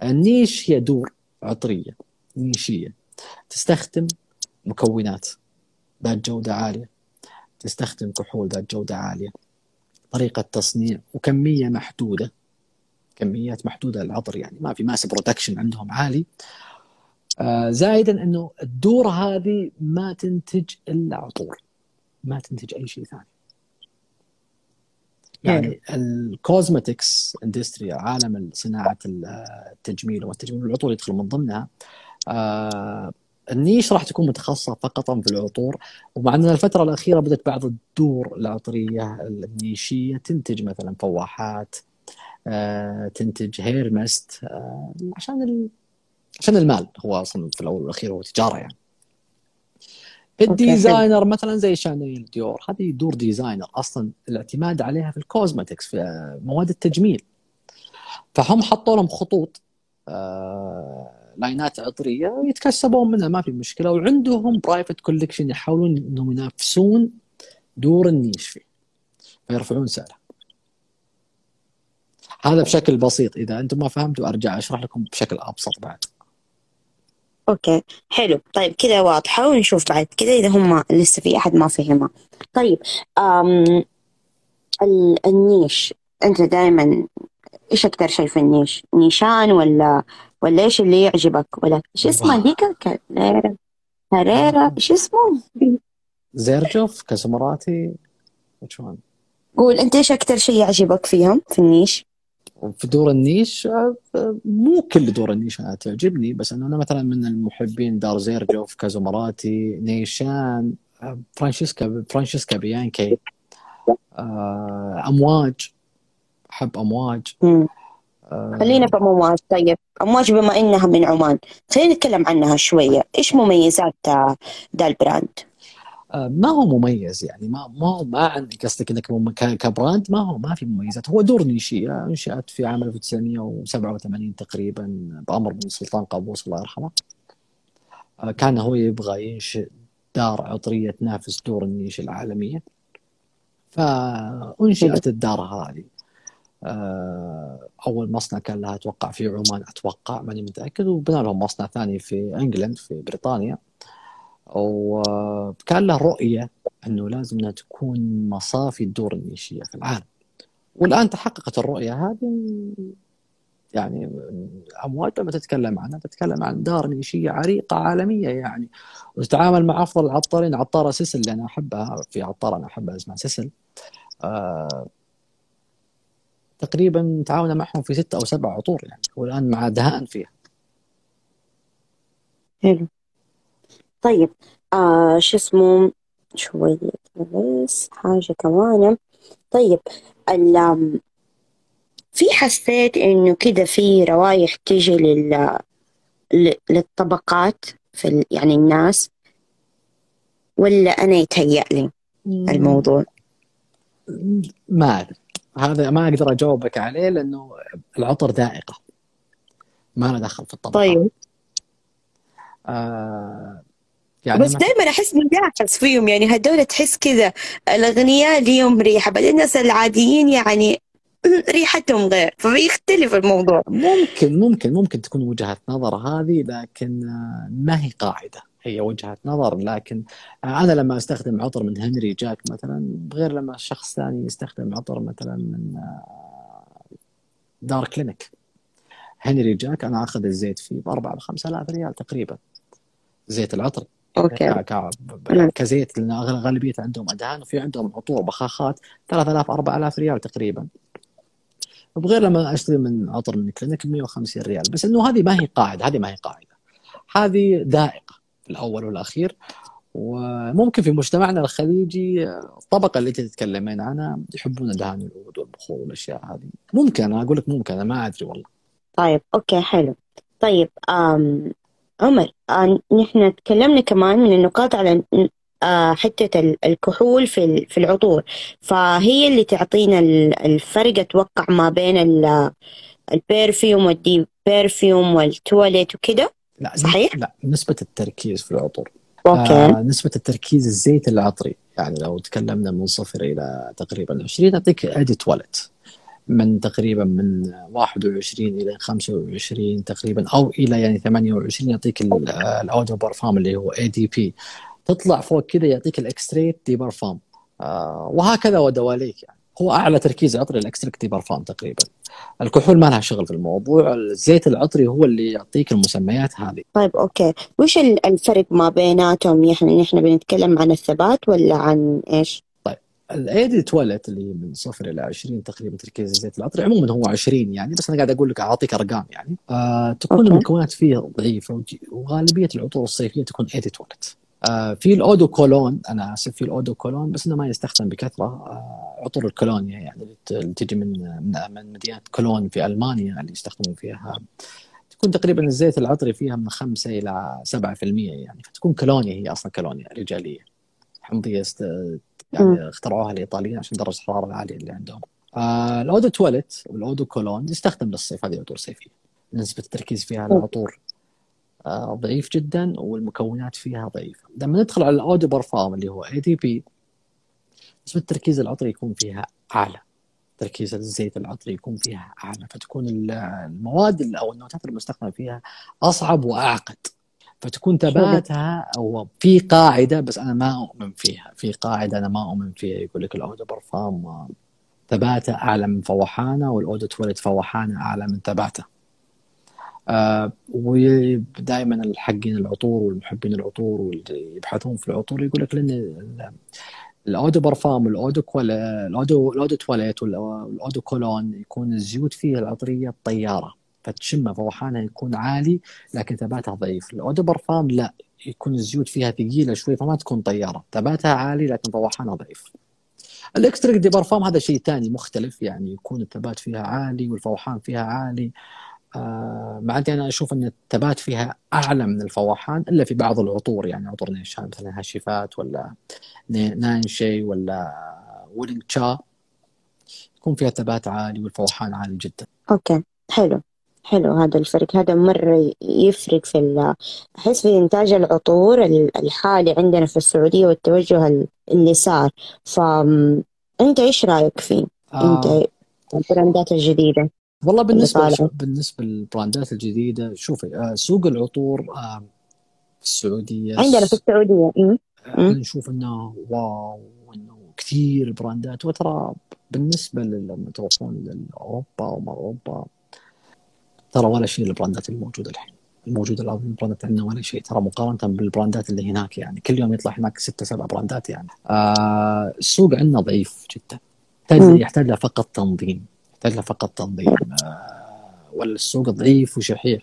ال niche هي دور عطرية نيشية. تستخدم مكونات ذات جودة عالية. تستخدم كحول ذات جودة عالية طريقة تصنيع وكمية محدودة كميات محدودة للعطر يعني ما في mass production عندهم عالي. آه زائدا إنه الدور هذه ما تنتج إلا عطور ما تنتج أي شيء ثاني. يعني ال cosmetics industry عالم صناعة التجميل والتجميل العطور يدخل من ضمنها. آه ال niche راح تكون متخصصة فقط في العطور ومع أن الفترة الأخيرة بدأت بعض الدور العطرية ال niche ية تنتج مثلا فواحات آه تنتج hair mist آه عشان ال... عشان المال هو أصلا في الأول والأخير هو تجارة يعني. ال designer مثلا زي شانيل ديور هذه دور designer أصلا الاعتماد عليها في ال cosmetics في مواد التجميل. فهم حطوا لهم خطوط آه line ات عطرية يتكسبون منها ما في مشكلة. وعندهم private collection يحاولون إنهم ينافسون دور ال niche فيه فيرفعون سعره. هذا بشكل بسيط. إذا أنتم ما فهمتوا أرجع أشرح لكم بشكل أبسط بعد. أوكي حلو. طيب كذا واضحة ونشوف بعد. كذا إذا هم لسه في أحد ما فهمها طيب أم النيش. أنت دائما إيش أكثر شيء في النيش؟ نيشان ولا ولا إيش اللي يعجبك. ولا إيش اسمه كاريرا. كاريرا. إيش اسمه؟ زيرجوف كاسمراتي وش قول أنت إيش أكثر شيء يعجبك فيهم في النيش؟ في دور النيش مو كل دور النيش أنا تعجبني بس إنه أنا مثلا من المحبين دار زيرجوف كازومراتي نيشان فرانشيسكا فرانشيسكا بيانكي آه، أمواج. أحب أمواج. آه، خلينا في امواج طيب أمواج بما إنها من عمان خلينا نتكلم عنها شوية. إيش مميزات ذا ال brand آه، ما هو مميز يعني ما ما هو ما عندي قصدك إنك ك brand ما هو ما في مميزات. هو دور niche ية أنشأت في عام 1987 تقريبا بأمر من السلطان قابوس الله يرحمه. آه، كان هو يبغى ينشئ دار عطرية تنافس دور النيش العالمية. فأنشئت الدار هذه. آه، أول مصنع كان لها أتوقع في عمان أتوقع ماني متأكد وبنى لهم مصنع ثاني في إنجلند في بريطانيا. وكان له رؤية إنه لازم انها تكون مصافي الدور النيشية في العالم. والآن تحققت الرؤية هذه يعني أموال لما تتكلم عنها تتكلم عن دار نيشية عريقة عالمية يعني. وتتعامل مع أفضل العطارين عطارة سيسل اللي أنا أحبها في عطارة أنا أحبها اسمها سيسل. آه تقريبا تعاون معهم في ستة أو سبع عطور يعني. والان مع دهان فيها. حلو. طيب آه شو اسمه؟ شوية بس حاجة كمان. طيب في حسيت إنه كده في روايح تيجي لل للطبقات في ال... يعني الناس؟ ولا أنا يتهيأ لي الموضوع؟ ما أعرف. هذا ما أقدر أجاوبك عليه لأنه العطر ذائقة. ما له دخل في الطبقات طيب. آه يعني بس دائما أحس بنلاحظ فيهم يعني هدول تحس كذا الأغنياء ليهم ريحة بعدين الناس العاديين يعني ريحتهم غير فبيختلف الموضوع. ممكن ممكن ممكن تكون وجهة نظر هذه لكن آه، ما هي قاعدة. هي وجهه نظر لكن آه، أنا لما أستخدم عطر من هنري جاك مثلا غير لما شخص ثاني يستخدم عطر مثلا من دار كلينيك هنري جاك أنا أخذ الزيت فيه ب 4 ل 5000 ريال تقريبا زيت العطر. أوكي. كزيت لأن غالبيه عندهم أدهان وفي عندهم عطور بخاخات 3000 4000 ريال تقريبا. وبغير لما أشتري من عطر من كلينيك 150 ريال. بس إنه هذه ما هي قاعدة هذه ما هي قاعدة. هذه ذائقة. في الأول والأخير. وممكن في مجتمعنا الخليجي الطبقة اللي تتكلمين عنها يحبون دهان العود والبخور والأشياء هذه. ممكن أنا أقول لك ممكن أنا ما أدري والله. طيب أوكي حلو. طيب أه عمر آه نحن تكلمنا كمان من النقاط على آه حتة الكحول في في العطور. فهي اللي تعطينا الفرق أتوقع ما بين ال perfume وال de perfume والتواليت وكده. لا صحيح؟ لا نسبة التركيز في العطور. أوكي. آه نسبة التركيز الزيت العطري. يعني لو تكلمنا من صفر إلى تقريبا 20 يعطيك eau de toilette من تقريبا من 21 إلى 25 تقريبا أو إلى يعني 28 يعطيك آه، ال eau de parfum اللي هو EDP تطلع فوق كذا يعطيك ال extrait de parfum آه وهكذا ودواليك يعني. هو أعلى تركيز عطري ال extrait de parfum تقريبا. الكحول ما لها شغل في الموضوع الزيت العطري هو اللي يعطيك المسميات هذه. طيب أوكي. وش ال- الفرق ما بيناتهم؟ يعني نحن بنتكلم عن الثبات ولا عن إيش؟ الأيدي تواليت اللي من صفر إلى 20 تقريبا تركيز الزيت العطري عموما هو 20 يعني بس أنا قاعد أقول لك أعطيك أرقام يعني. آه تكون أوكي. المكونات فيه ضعيفة وغالبية العطور الصيفية تكون eau de toilette. في ال eau de Cologne أنا أسف في ال eau de Cologne بس إنه ما يستخدم بكثرة. آه عطور الكولونيا يعني اللي تجي من من مدينة كولون في ألمانيا اللي يستخدمون فيها. تكون تقريبا الزيت العطري فيها من 5 إلى 7% يعني فتكون كولونيا هي أصلا كولونيا رجالية. حمضية است... يعني اخترعوها الإيطاليين عشان درجة الحرارة العالية اللي عندهم. آه ال eau de toilette وال eau de Cologne يستخدم للصيف هذه عطور صيفية. نسبة التركيز فيها على العطور آه ضعيف جدا والمكونات فيها ضعيفة. لما ندخل على ال eau de parfum اللي هو EDP نسبة التركيز العطري يكون فيها أعلى. تركيز الزيت العطري يكون فيها أعلى فتكون ال- المواد أو ال note ات المستخدمة فيها أصعب وأعقد. فتكون ثباتها أو في قاعدة بس أنا ما أؤمن فيها في قاعدة أنا ما أؤمن فيها يقول لك ال eau de parfum آه، ثباته أعلى من فوحانه وال eau de toilette فوحانه أعلى من ثباته آه ودائما الحقين العطور والمحبين العطور واللي يبحثون في العطور يقول لك لأن ال- ال eau de parfum والاودو الاودو الأودو تواليت وال- وال eau de Cologne يكون الزيوت فيه العطرية طيارة فتشمه فوحانها يكون عالي لكن ثباتها ضعيف. الأودو برفان لا يكون الزيوت فيها ثقيلة شوي فما تكون طيارة ثباتها عالي لكن فوحانها ضعيف. الإكستريك دي برفان هذا شيء ثاني مختلف يعني يكون الثبات فيها عالي والفوحان فيها عالي. مع اني أنا أشوف إن الثبات فيها أعلى من الفوحان إلا في بعض العطور يعني عطور نيشان مثلا هاشيفات ولا نا- نانشي ولا ويلينج تشا يكون فيها ثبات عالي والفوحان عالي جدا. أوكي حلو حلو. هذا الفرق هذا مرة يفرق في أحس في إنتاج العطور ال- الحالي عندنا في السعودية والتوجه ال- اللي صار فأنت إيش رأيك فيه؟ أنت آه البراندات الجديدة. والله بالنسبة بالنسبة للبراندات الجديدة شوفي آه سوق العطور آه في السعودية عندنا في السعودية. أمم. إحنا نشوف إنه wow إنه كثير براندات. وترى بالنسبة لما تروحون لأوروبا وما أوروبا ترى ولا شيء البراندات الموجودة الحين. الموجوده الآن البراندات عندنا ولا شيء. ترى مقارنة بالبراندات اللي هناك يعني كل يوم يطلع هناك ستة سبع براندات يعني. آه السوق عندنا ضعيف جدا. يحتاج فقط تنظيم. يحتاج له فقط تنظيم. آه ولا السوق ضعيف وشحيح.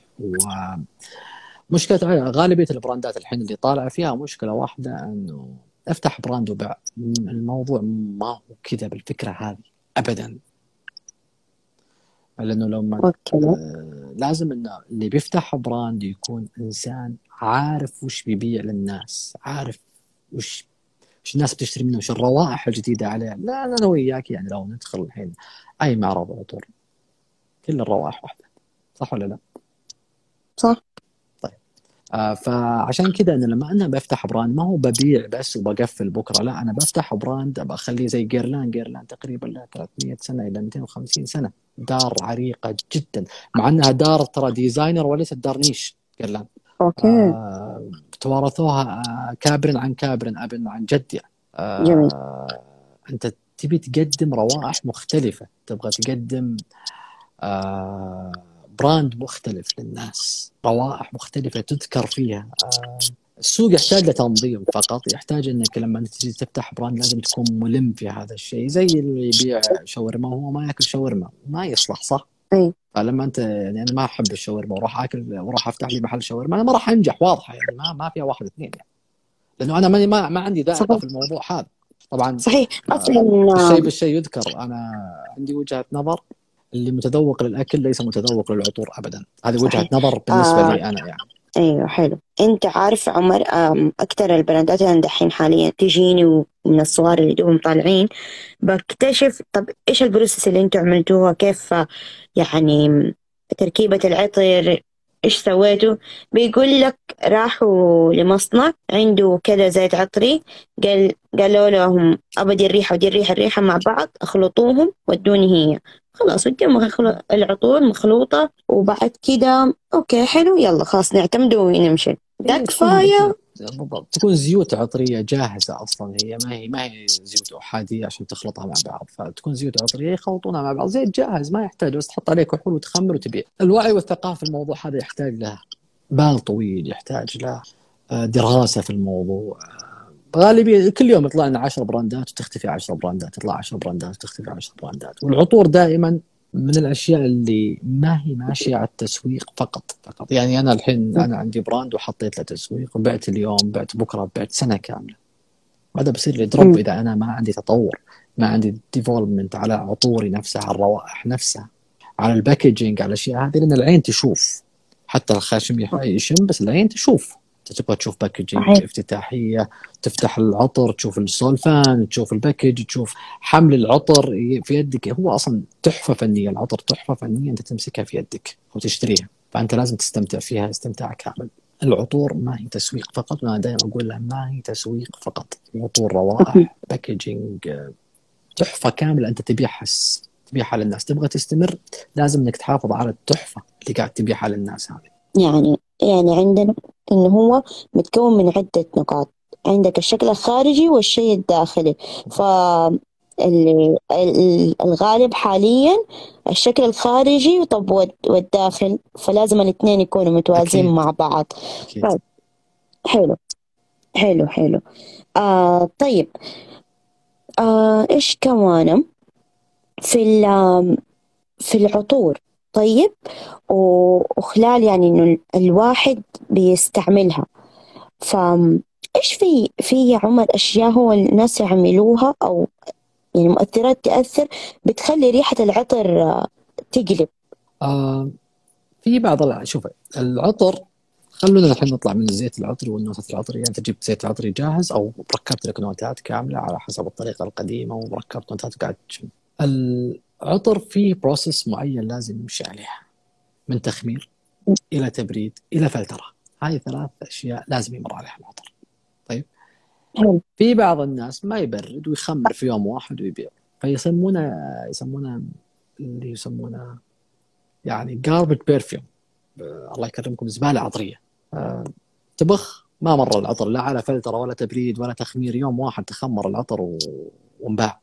ومشكلة غالبية البراندات الحين اللي طالعة فيها مشكلة واحدة إنه أفتح brand وبع الموضوع ما هو كذا بالفكرة هذه ابدا. لأنه لما آه، لازم إنه اللي بيفتح brand يكون إنسان عارف وش بيبيع للناس عارف وش وش الناس بتشتري منه وش الروائح الجديده عليه لا أنا وياك يعني. لو ندخل الحين أي معرض عطور كل الروائح واحدة. صح ولا لا؟ صح. آه فعشان كذا أنا لما أنا بفتح brand ما هو ببيع بس وبقفل بكرة. لا أنا بفتح brand أبغى اخليه زي Guerlain. Guerlain تقريبا له 300 سنة إلى 250 سنة. دار عريقة جدا. مع إنها دار ترى designer وليست دار niche. Guerlain. okay آه توارثوها آه كابر عن كابر اب عن جد يعني آه جميل. أنت تبي تقدم روائح مختلفة تبغى تقدم آه brand مختلف للناس روائح مختلفة تذكر فيها آه السوق يحتاج لتنظيم فقط يحتاج إنك لما تجي تفتح brand لازم تكون ملم في هذا الشيء زي اللي يبيع شاورما وهو ما ياكل شاورما ما يصلح صح؟ أي. فلما أنت يعني أنا ما أحب الشاورما وأروح آكل وأروح أفتح لي محل شاورما أنا ما راح أنجح واضحة يعني ما ما فيها واحد اثنين يعني لأنه أنا ماني ما, ما عندي صحيح. في الموضوع هذا طبعا صحيح الشيء أصلا بالشيء يذكر أنا عندي وجهة نظر اللي متذوق للأكل ليس متذوق للعطور ابدا هذه وجهة. نظر بالنسبة آه. لي أنا يعني أيوه حلو. أنت عارف عمر أكثر البراندات اللي دحين حاليا تجيني ومن الصغار اللي دوبهم طالعين بكتشف طب إيش البروسيس اللي أنتم عملتوها؟ كيف يعني تركيبة العطر؟ إيش سويتوا بيقول لك راحوا لمصنع عنده كذا زيت عطري قال قالوا لهم أبدي الريحة ودي الريحة الريحة مع بعض أخلطوهم ودوني هي. خلاص وديهم العطور مخلوطة وبعد كده أوكي حلو يلا خلاص نعتمد ونمشي ده كفاية بالضبط. تكون زيوت عطرية جاهزة أصلا. هي ما هي ما هي زيوت أحادية عشان تخلطها مع بعض. فتكون زيوت عطرية يخلطونها مع بعض. زيت جاهز ما يحتاج بس تحط عليه كحول وتخمر وتبيع. الوعي والثقافة في الموضوع هذا يحتاج له بال طويل يحتاج له آه، دراسة في الموضوع. غالبيا كل يوم يطلع لنا 10 براندات وتختفي 10 براندات يطلع 10 براندات وتختفي 10 براندات. والعطور دائما من الأشياء اللي ما هي ماشية على التسويق فقط فقط. يعني أنا الحين أنا عندي brand وحطيت له تسويق وبعت اليوم بعت بكرة بعت سنة كاملة. هذا بصير لي drop إذا أنا ما عندي تطور ما عندي development على عطوري نفسها على الروائح نفسها على ال packaging على الأشياء هذه لأن العين تشوف. حتى الخاشم يشم بس العين تشوف. تبغى تشوف packaging افتتاحية تفتح العطر تشوف السولفان تشوف ال package تشوف حمل العطر في يدك. هو أصلا تحفة فنية العطر تحفة فنية أنت تمسكها في يدك وتشتريها فأنت لازم تستمتع فيها استمتاع كامل. العطور ما هي تسويق فقط وأنا دائما أقول لها ما هي تسويق فقط. عطور روائح packaging تحفة كاملة أنت تبيعها تبيعها للناس. تبغى تستمر لازم إنك تحافظ على التحفة اللي قاعد تبيعها للناس هذه. يعني يعني عندنا إنه هو متكون من عدة نقاط. عندك الشكل الخارجي والشيء الداخلي. ف الغالب حاليا الشكل الخارجي طب والداخل. فلازم الاثنين يكونوا متوازين مع بعض. أكيد. طيب. حلو. حلو حلو. آه طيب. آه إيش كمان؟ في في العطور. طيب وخلال يعني إنه الواحد بيستعملها. فإيش في في يا عمر أشياء هو الناس يعملوها أو يعني مؤثرات تأثر بتخلي ريحة العطر تقلب؟ آه في بعض شوف العطر خلونا الحين نطلع من الزيت العطري والنوتات العطرية أنت جبت زيت عطري جاهز أو ركبت لك نوتات كاملة على حسب الطريقة القديمة وركبت نوتات وقاعد تشم عطر فيه process معين لازم يمشي عليها. من تخمير إلى تبريد إلى فلترة. هاي ثلاث أشياء لازم يمر عليها العطر. طيب. في بعض الناس ما يبرد ويخمر في يوم واحد ويبيع. فيسمونه يسمونه اللي يسمونه يعني garbage perfume الله يكرمكم زبالة عطرية. أه تبخ ما مر العطر لا على فلترة ولا تبريد ولا تخمير. يوم واحد تخمر العطر وانباع.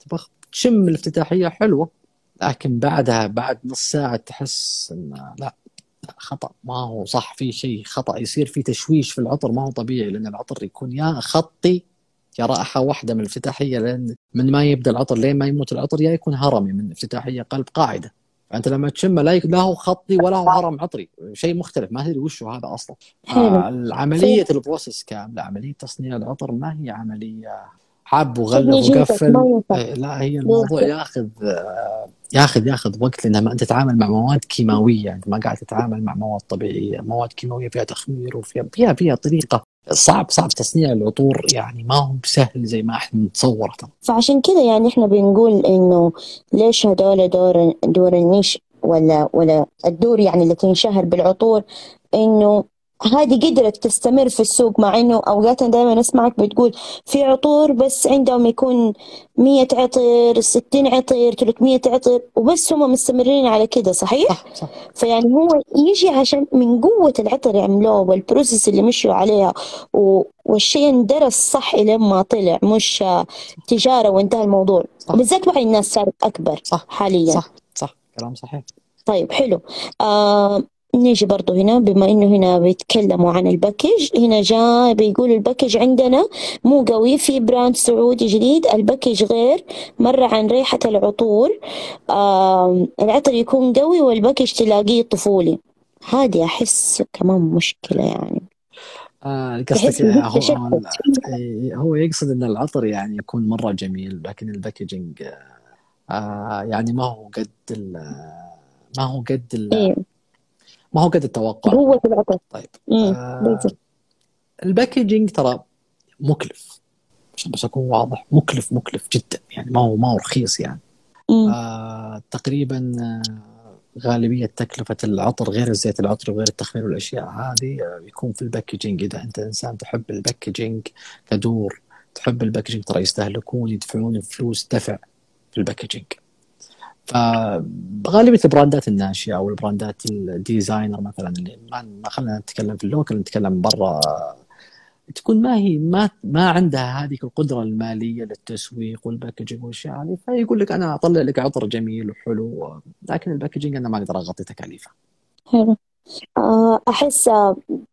تبخ. تشم الافتتاحية حلوة لكن بعدها بعد نص ساعة تحس إن لا خطأ ما هو صح في شيء خطأ يصير في تشويش في العطر ما هو طبيعي لأن العطر يكون يا خطي يا رائحة واحدة من الافتتاحية لأن من ما يبدأ العطر لين ما يموت العطر يا يكون هرمي من افتتاحية قلب قاعدة. فأنت لما تشمه لا لا هو خطي ولا هو هرم عطري شيء مختلف ما تدري وش هذا أصلا. عمليه البروسس كاملة عملية تصنيع العطر ما هي عملية حاب وغلف وقفل. إيه، لا هي الموضوع ياخذ ياخذ ياخذ وقت لأن أنت تتعامل مع مواد كيماوية. أنت ما قاعد تتعامل مع مواد طبيعية. مواد كيماوية فيها تخمير وفيها فيها فيها طريقة. صعب صعب تصنيع العطور يعني ما هو بسهل زي ما إحنا نتصور. فعشان كذا يعني إحنا بنقول إنه ليش هذول دور دور النيش ولا ولا الدور يعني اللي تنشهر بالعطور إنه هذه قدرت تستمر في السوق مع إنه أوقات دائما أسمعك بتقول في عطور بس عندهم يكون 100 عطر 60 عطر 300 عطر وبس هم مستمرين على كده صحيح؟ صح صح. فيعني هو يجي عشان من قوة العطر يعملوه وال process اللي مشوا عليها و... والشيء اندرس صح الين ما طلع مش تجارة وانتهى الموضوع. بالذات مع الناس صارت أكبر صح حاليا. صح صح. كلام صحيح. طيب حلو. آه نيجي برضو هنا بما إنه هنا بيتكلموا عن ال package هنا جاء بيقول ال package عندنا مو قوي في brand سعودي جديد ال package غير مرة عن ريحة العطور. آه العطر يكون قوي وال package تلاقيه طفولي. هذه أحس كمان مشكلة يعني. آه قصدك هو, هو يقصد إن العطر يعني يكون مرة جميل لكن ال packaging آه يعني ما هو قد ما هو قد إيه. ما هو قد التوقع. قوة العطر طيب. آه ال packaging ترى مكلف. عشان بس أكون واضح مكلف مكلف جدا. يعني ما هو ما هو رخيص يعني. آه تقريبا آه غالبية تكلفة العطر غير الزيت العطري وغير التخمير والأشياء هذه يكون في ال packaging. إذا أنت إنسان تحب ال packaging كدور تحب ال packaging ترى يستهلكون يدفعون فلوس دفع في ال packaging. فغالبية البراندات الناشئة أو البراندات ال designer مثلا اللي ما خلينا نتكلم في ال local نتكلم برا تكون ما هي ما ما عندها هذه القدرة المالية للتسويق وال packaging والأشياء هذه فيقول لك أنا أطلع لك عطر جميل وحلو لكن ال packaging أنا ما أقدر أغطي تكاليفه. حلو. آه، أحس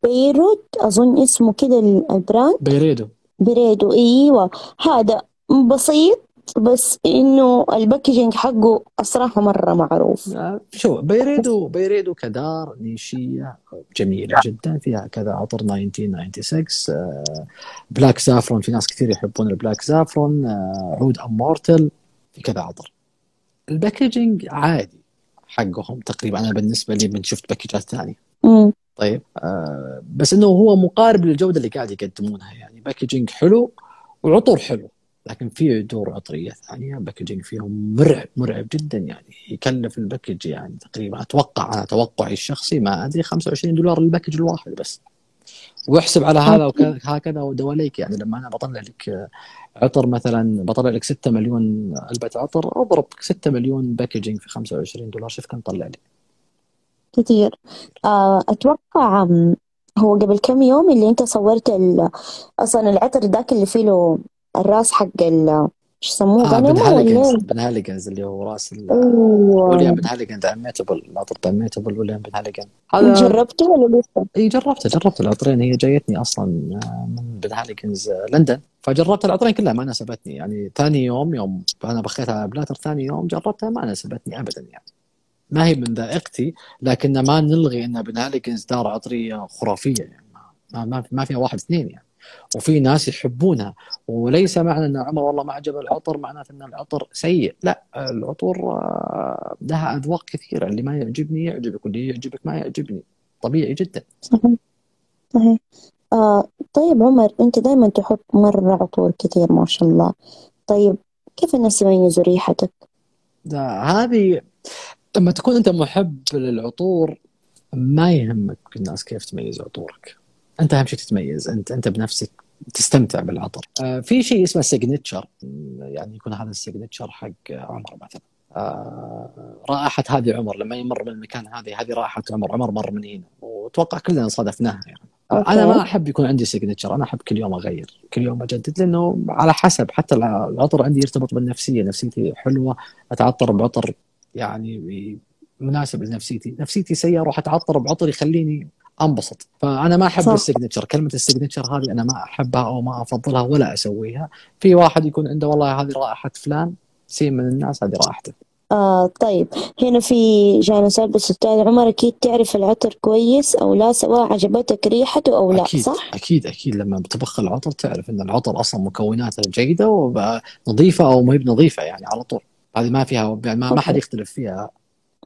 بيروت أظن اسمه كده ال brand Byredo Byredo إيوه هذا بسيط بس إنه ال packaging حقه الصراحة مرة معروف. آه، شو Byredo Byredo كدار نيشية جميلة جدا فيها كذا عطر 1996 آه، Black Saffron في ناس كثير يحبون ال Black Saffron آه، Oud Immortel في كذا عطر. ال packaging عادي حقهم تقريبا أنا بالنسبة لي من شفت package ات ثانية. طيب آه بس إنه هو مقارب للجودة اللي قاعد يقدمونها يعني packaging حلو وعطور حلو. لكن في عطور عطرية ثانية packaging فيهم مرعب مرعب جدا يعني. يكلف ال package يعني تقريبا أتوقع أنا توقعي الشخصي ما أدري 25 دولار لل package الواحد بس. واحسب على هذا وهكذا ودواليك يعني. لما أنا بطلع لك عطر مثلا بطلع لك 6 مليون علبة عطر أضرب 6 مليون packaging في 25 دولار شوف كم طلع لي. كثير آه، أتوقع هو قبل كم يوم اللي أنت صورت أصلا العطر ذاك اللي فيه له الراس حق ال إيش يسموه؟ آه بن هاليجنز بن هاليجنز اللي هو راس ويليام بن هاليجنز اميتبل العطر اميتبل ويليام بن هاليجن هذا جربته ولا لسه؟ إي جربته جربت العطرين هي جايتني أصلا آه، من Penhaligon's آه، لندن. فجربت العطرين كلها ما ناسبتني. يعني ثاني يوم يوم أنا بخيتها blotter ثاني يوم جربتها ما ناسبتني ابدا يعني. ما هي من ذائقتي لكن ما نلغي إن Penhaligon's دار عطرية خرافية يعني. ما, ما, ما فيها واحد اثنين يعني. وفي ناس يحبونها وليس معنى أن عمر والله ما عجب العطر معناته أن العطر سيء. لا العطور آه، لها أذواق كثيرة. اللي ما يعجبني يعجبك واللي يعجبك ما يعجبني. طبيعي جدا. صحيح. صحيح. آه طيب عمر أنت دائما تحط مرة عطور كثير ما شاء الله. طيب كيف الناس يميزوا ريحتك؟ هذه لما تكون أنت محب للعطور ما يهمك الناس كيف تميز عطورك. أنت أهم شيء تتميز أنت أنت بنفسك تستمتع بالعطر. آه في شيء اسمه signature يعني يكون هذا ال signature حق عمر مثلا. آه رائحة هذه عمر لما يمر من المكان هذه هذه رائحة عمر عمر مر من هنا. وأتوقع كلنا صادفناها يعني. أوكي. أنا ما أحب يكون عندي signature أنا أحب كل يوم أغير كل يوم أجدد لأنه على حسب حتى العطر عندي يرتبط بالنفسية نفسيتي حلوة أتعطر بعطر يعني مناسب لنفسيتي. نفسيتي سيئة أروح أتعطر بعطر يخليني انبسط. فأنا ما أحب ال signature. كلمة ال signature هذه أنا ما أحبها أو ما أفضلها ولا أسويها. في واحد يكون عنده والله هذه رائحة فلان سين من الناس هذه رائحته. آه طيب. هنا في جانا سؤال بس أستاذ عمر أكيد تعرف العطر كويس أو لا سواء عجبتك ريحته أو لا أكيد صح؟ أكيد أكيد. لما بتبخ العطر تعرف إن العطر أصلا مكوناته جيدة ونظيفة أو ما هي بنظيفة يعني على طول. هذه ما فيها يعني ما, ما حد يختلف فيها.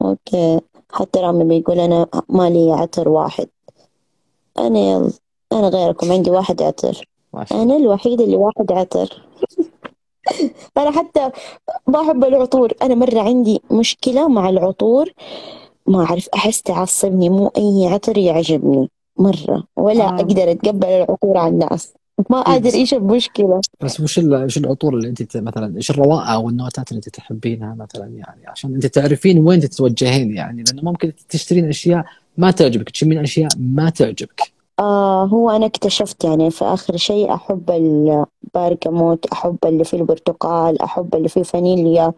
أوكي. حتى رامي بيقول أنا مالي عطر واحد. أنا يلا أنا غيركم عندي واحد عطر. أنا الوحيدة اللي واحد عطر. أنا حتى بحب العطور. أنا مرة عندي مشكلة مع العطور. ما أعرف أحس تعصبني مو أي عطر يعجبني. مرة. ولا آه. أقدر أتقبل العطور على الناس. ما أدري إيش المشكلة. بس وش إيش العطور اللي أنت مثلا إيش الروائع أو النوتات اللي أنت تحبينها مثلا يعني؟ عشان أنت تعرفين وين تتوجهين يعني. لأنه ممكن تشترين أشياء ما تعجبك تشمين اشياء ما تعجبك. آه هو أنا اكتشفت يعني في آخر شيء أحب البرغموت أحب اللي فيه البرتقال أحب اللي فيه فانيليا.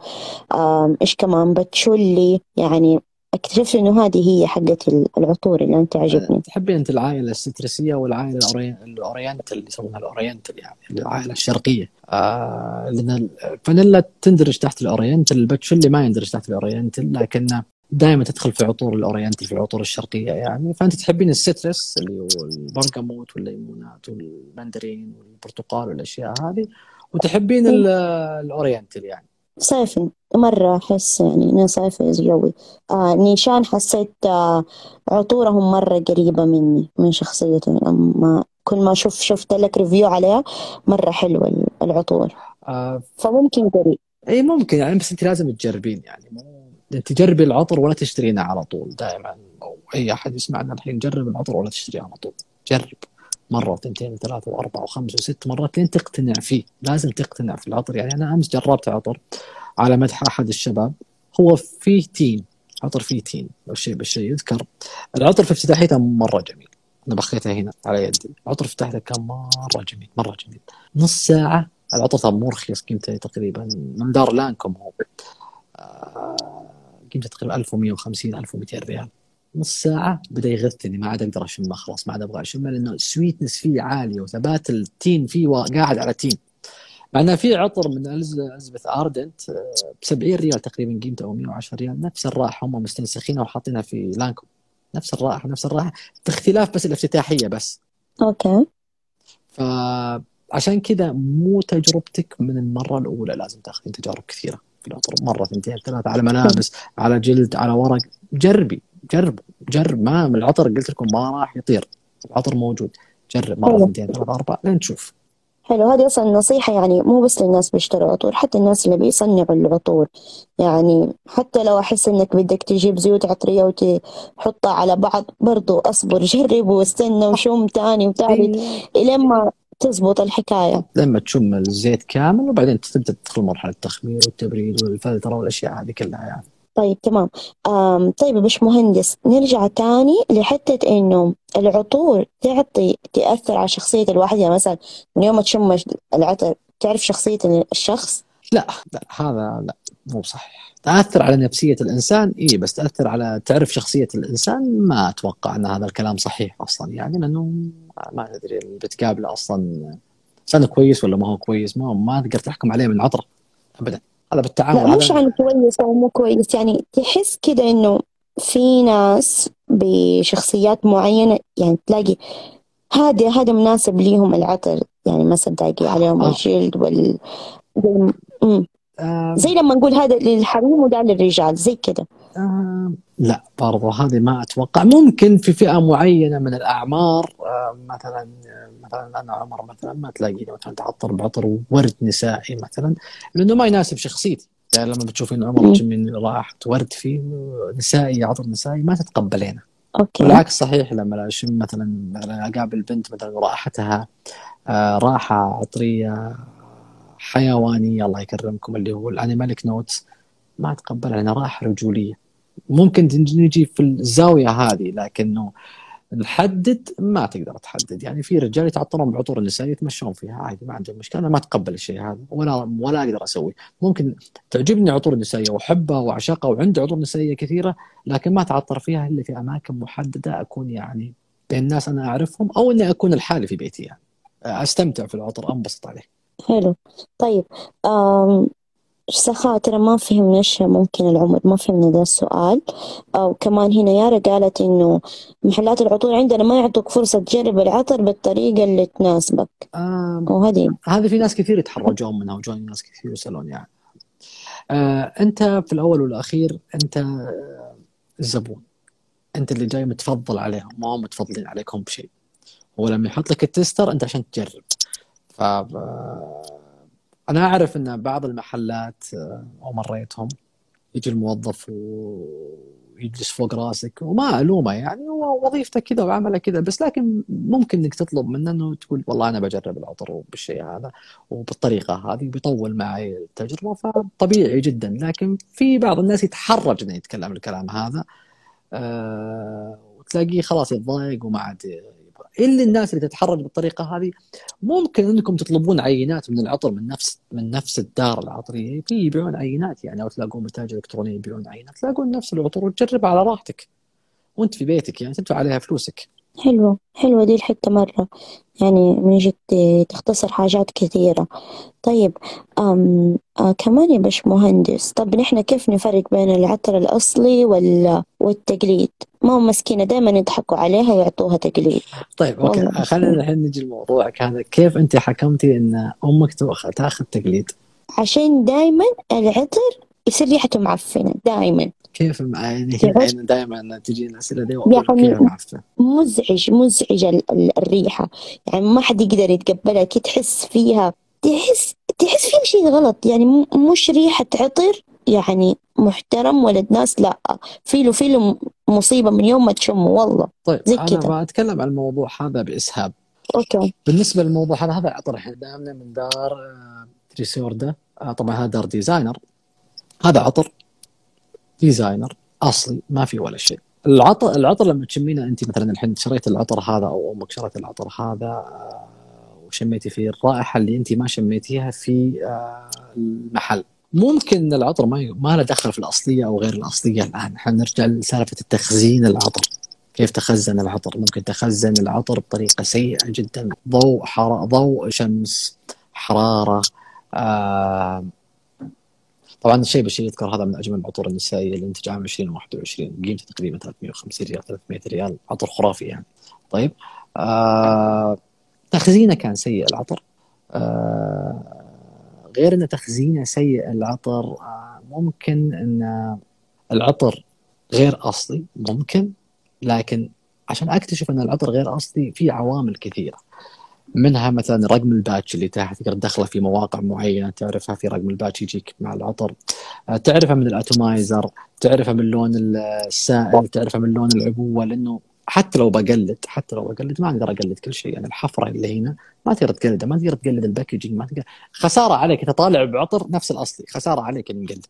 آه إيش كمان؟ بتشولي يعني اكتشفت إنه هذه هي حقت العطور اللي انت عجبني تحبين أنت العائلة السترسية والعائلة ال oriental اللي يسمونها ال oriental يعني العائلة الشرقية. آه لأن الفانيلا تندرج تحت ال oriental الباتشولي ما يندرج تحت ال oriental لكنه دائما تدخل في عطور ال oriental في العطور الشرقية يعني. فأنت تحبين ال citrus اللي هو البرغموت والليمونات والمندرين والبرتقال والأشياء هذه وتحبين ال oriental يعني. صيفي مرة أحس يعني أنا صيفي جوي آه Nishane حسيت آه عطورهم مرة قريبة مني من شخصيتي أما كل ما شوف شفت لك review عليها مرة حلوة العطور. آه فممكن قريب. إي ممكن يعني بس أنت لازم تجربين يعني. مو تجربي العطر ولا تشترينه على طول دائما. أو أي أحد يسمعنا الحين جرب العطر ولا تشتريه على طول. جرب. مرة وثنتين وثلاثه وأربعة وخمسة وست مرات لين تقتنع فيه. لازم تقتنع في العطر. يعني أنا أمس جربت عطر على مدح أحد الشباب. هو فيه تين. عطر فيه تين. والشيء بالشيء يذكر. العطر في افتتاحيته مرة جميل. أنا بخيته هنا على يدي. العطر في افتتاحيته كان مرة جميل مرة جميل. نص ساعة. العطر رخيص قيمته تقريبا. من دار Lancôme هو. آه، قيمته تقريبا 1150 1200 ريال. نص ساعة بدأ يغثني ما عاد أقدر اشمه خلاص ما عاد أبغى اشمه لأنه ال sweetness فيه عالية وثبات التين فيه قاعد على تين مع انه في عطر من Elizabeth Arden ب 70 ريال تقريبا قيمته أو 110 ريال. نفس الرائحه هم مستنسخينها وحاطينها في Lancôme نفس الرائحه نفس الرائحه اختلاف بس الافتتاحية بس. أوكي. فعشان كذا مو تجربتك من المرة الأولى لازم تاخذين تجارب كثيرة. في العطر مرة ثنتين ثلاثة على ملابس على جلد على ورق. جربي جرب جرب. ما من العطر قلت لكم ما راح يطير. العطر موجود. جرب مرة ثنتين ثلاثة أربعة لين تشوف. حلو. هذه أصلا نصيحة يعني مو بس للناس بيشتروا عطور حتى الناس اللي بيصنعوا العطور. يعني حتى لو أحس إنك بدك تجيب زيوت عطرية وتحطها على بعض برضو أصبر جرب واستنى وشم تاني وتالت إيه. إلين ما تزبط الحكاية. لما تشم الزيت كامل وبعدين تبدأ تدخل مرحلة التخمير والتبريد والفلترة والأشياء هذه كلها يعني. طيب تمام. آم طيب يا مهندس نرجع تاني لحتة إنه العطور تعطي تأثر على شخصية الواحد. يعني مثلا من يوم ما تشم العطر تعرف شخصية الشخص؟ لا لا هذا لا مو صحيح. تأثر على نفسية الإنسان؟ إيه بس تأثر على تعرف شخصية الإنسان؟ ما أتوقع أن هذا الكلام صحيح أصلا يعني لأنه ما اللي بتقابله أصلا إنسان كويس ولا ما هو كويس ما ما تقدر تحكم عليه من عطرة أبدا هذا بالتعامل لا مش عن كويس أو مو كويس يعني تحس كده إنه في ناس بشخصيات معينة يعني تلاقي هذا هذا مناسب ليهم العطر يعني ما صدقي عليهم آه. الجلد وال آه. زي لما نقول هذا للحريم وده للرجال زي كده آه لا برضو هذه ما أتوقع. ممكن في فئة معينة من الأعمار آه مثلا مثلا أنا عمر مثلا ما تلاقيني مثلا تعطر بعطر ورد نسائي مثلا لأنه ما يناسب شخصيتي. يعني لما بتشوفين عمر تشمين رائحه ورد فيه نسائي عطر نسائي ما تتقبلينه. أوكي. بالعكس صحيح لما اشم مثلا مثلا أقابل بنت مثلا رائحتها آه رائحه عطرية حيوانية الله يكرمكم اللي هو ال animalic notes ما أتقبلها لأنها رائحه رجولية. ممكن نجي في الزاوية هذه لكنه نحدد ما تقدر تحدد. يعني في رجال يتعطرون بعطور النساء يتمشون فيها عادي ما عندهم مشكلة أنا ما أتقبل الشيء هذا ولا ولا أقدر أسوي ممكن تعجبني عطور النسائية وأحبها وأعشقها وعندي عطور نسائية كثيرة لكن ما أتعطر فيها إلا في أماكن محددة أكون يعني بين الناس أنا أعرفهم أو إني أكون الحالي في بيتي يعني. أستمتع في العطر أنبسط عليه. حلو. طيب سخاء ترى ما فهمناش ممكن العمر ما فهمنا ذا السؤال. أو كمان هنا يارا قالت إنه محلات العطور عندنا ما يعطوك فرصة تجرب العطر بالطريقة اللي تناسبك. آه وهذه هذه. في ناس كثير يتحرجون منها وجوني ناس كثير يسألون يعني. آه أنت في الأول والأخير أنت الزبون. أنت اللي جاي متفضل عليهم ما هم متفضلين عليكم بشيء. هو لما يحط لك التستر أنت عشان تجرب. ف أنا أعرف إن بعض المحلات آه، أو مريتهم يجي الموظف ويجلس فوق رأسك وما ألومه يعني وظيفته كذا وعمله كذا بس لكن ممكن إنك تطلب منه إنه تقول والله أنا بجرب العطر بالشيء هذا وبالطريقة هذه بيطول معي التجربة فطبيعي جدا. لكن في بعض الناس يتحرج إنه يتكلم الكلام هذا أه وتلاقيه خلاص يتضايق وما عاد الا الناس اللي تتحرك بالطريقة هذه ممكن إنكم تطلبون عينات من العطر من نفس من نفس الدار العطرية. في يبيعون عينات يعني أو تلاقون متاجر الكترونيه يبيعون عينات. تلاقون نفس العطور وتجربها على راحتك. وأنت في بيتك يعني تدفع عليها فلوسك. حلوة حلوة دي الحتة مرة. يعني من جد تختصر حاجات كثيرة. طيب أم آه كمان يا باش مهندس طب نحن كيف نفرق بين العطر الأصلي وال والتقليد؟ ما هم مسكينة دائما يضحكوا عليها ويعطوها تقليد. طيب أوكي خلينا الحين نجي لموضوعك هذا كيف أنت حكمتي إن أمك تأخذ تقليد؟ عشان دائما العطر يصير ريحته معفنة دائما كيف يعني دائما تجي الاسئله دي يعني مزعج مزعج الريحة. يعني ما حد يقدر يتقبلها كي تحس فيها تحس تحس في شيء غلط. يعني مش ريحة عطر يعني محترم ولد ناس لا. في له في له مصيبة من يوم ما تشمه والله. طيب زي أنا كده. بتكلم عن الموضوع هذا بإسهاب. أوكي. بالنسبة للموضوع هذا هذا عطر إحنا دائما من دار آه، Trussardi آه، طبعا هذا دار designer. هذا عطر designer أصلي ما في ولا شيء. العطر العطر لما تشمينه أنت مثلا الحين شريت العطر هذا أو أمك شريت العطر هذا آه، وشميتي فيه الرائحة اللي أنت ما شميتيها في آه، المحل. ممكن إن العطر ما ما له دخل في الأصلية أو غير الأصلية الآن. إحنا نرجع لسالفة التخزين العطر. كيف تخزن العطر؟ ممكن تخزن العطر بطريقة سيئة جدا. ضوء حر... ضوء شمس حرارة آه... طبعا الشيء بالشيء يذكر هذا من أجمل العطور النسائية الانتاج عام 2021 قيمته تقريبا 350 ريال 300 ريال. عطر خرافي يعني. طيب. آه... تخزينه كان سيء العطر. آه... غير إن تخزينه سيء العطر آه... ممكن إن العطر غير أصلي ممكن لكن عشان أكتشف إن العطر غير أصلي في عوامل كثيرة. منها مثلا رقم ال batch اللي تحت تقدر تدخله في مواقع معينة تعرفها في رقم ال batch يجيك مع العطر. آه، تعرفها من ال atomizer تعرفها من لون السائل تعرفها من لون العبوة لأنه حتى لو بقلد حتى لو بقلد ما أقدر أقلد كل شيء. يعني الحفرة اللي هنا ما تقدر تقلدها ما تقدر تقلد ال packaging ما تقدر خسارة عليك انت طالع بعطر نفس الأصلي خسارة عليك اني نقلد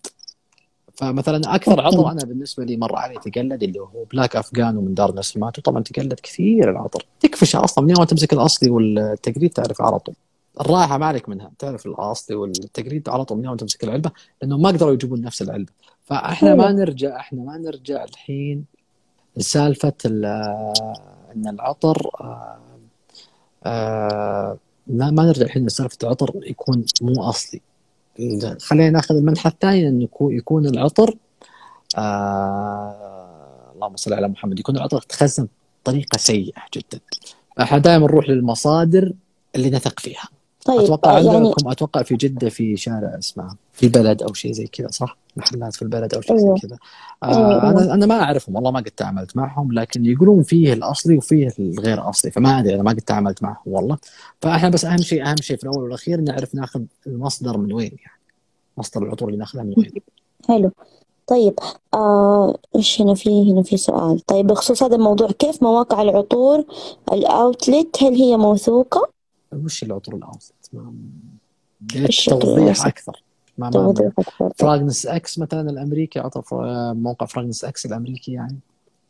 فمثلا أكثر عطر أنا بالنسبة لي مر علي تقلد اللي هو Black Afgano من دار Nasomatto طبعا تقلد كثير العطر. تكفش أصلا من يوم تمسك الأصلي والتقليد تعرف على طول. الرائحه ما عليك منها تعرف الأصلي والتقليد على طول من يوم تمسك العلبة لأنه ما قدروا يجيبون نفس العلبة. فإحنا ما نرجع إحنا ما نرجع الحين لسالفة ال- إن العطر آه، آه، ما نرجع الحين لسالفة العطر يكون مو أصلي. خلينا ناخذ المنحى الثاني انه يكون- يكون العطر آه اللهم صل على محمد يكون العطر تخزن بطريقة سيئة جدا. إحنا دائما نروح للمصادر اللي نثق فيها. طيب أتوقع آه، يعني عندكم أتوقع في جدة في شارع اسمه في بلد أو شيء زي كذا صح؟ محلات في البلد أو شيء أيوه. زي كذا أيوه، آه أيوه. أنا أنا ما أعرفهم والله ما قد تعاملت معهم لكن يقولون فيه الأصلي وفيه الغير أصلي فما أدري أنا ما قد تعاملت معهم والله فإحنا بس أهم شيء أهم شيء في الأول والأخير نعرف ناخذ المصدر من وين يعني مصدر العطور اللي ناخذها من وين حلو طيب آه إيش هنا في هنا في سؤال طيب بخصوص هذا الموضوع كيف مواقع العطور الأوتلت هل هي موثوقة؟ وش العطور الاوسط؟ ما توضيح؟ أكثر. ما ما توضيح أكثر. فراغنس إكس مثلا الأمريكي عطر فر- موقع FragranceX الأمريكي يعني.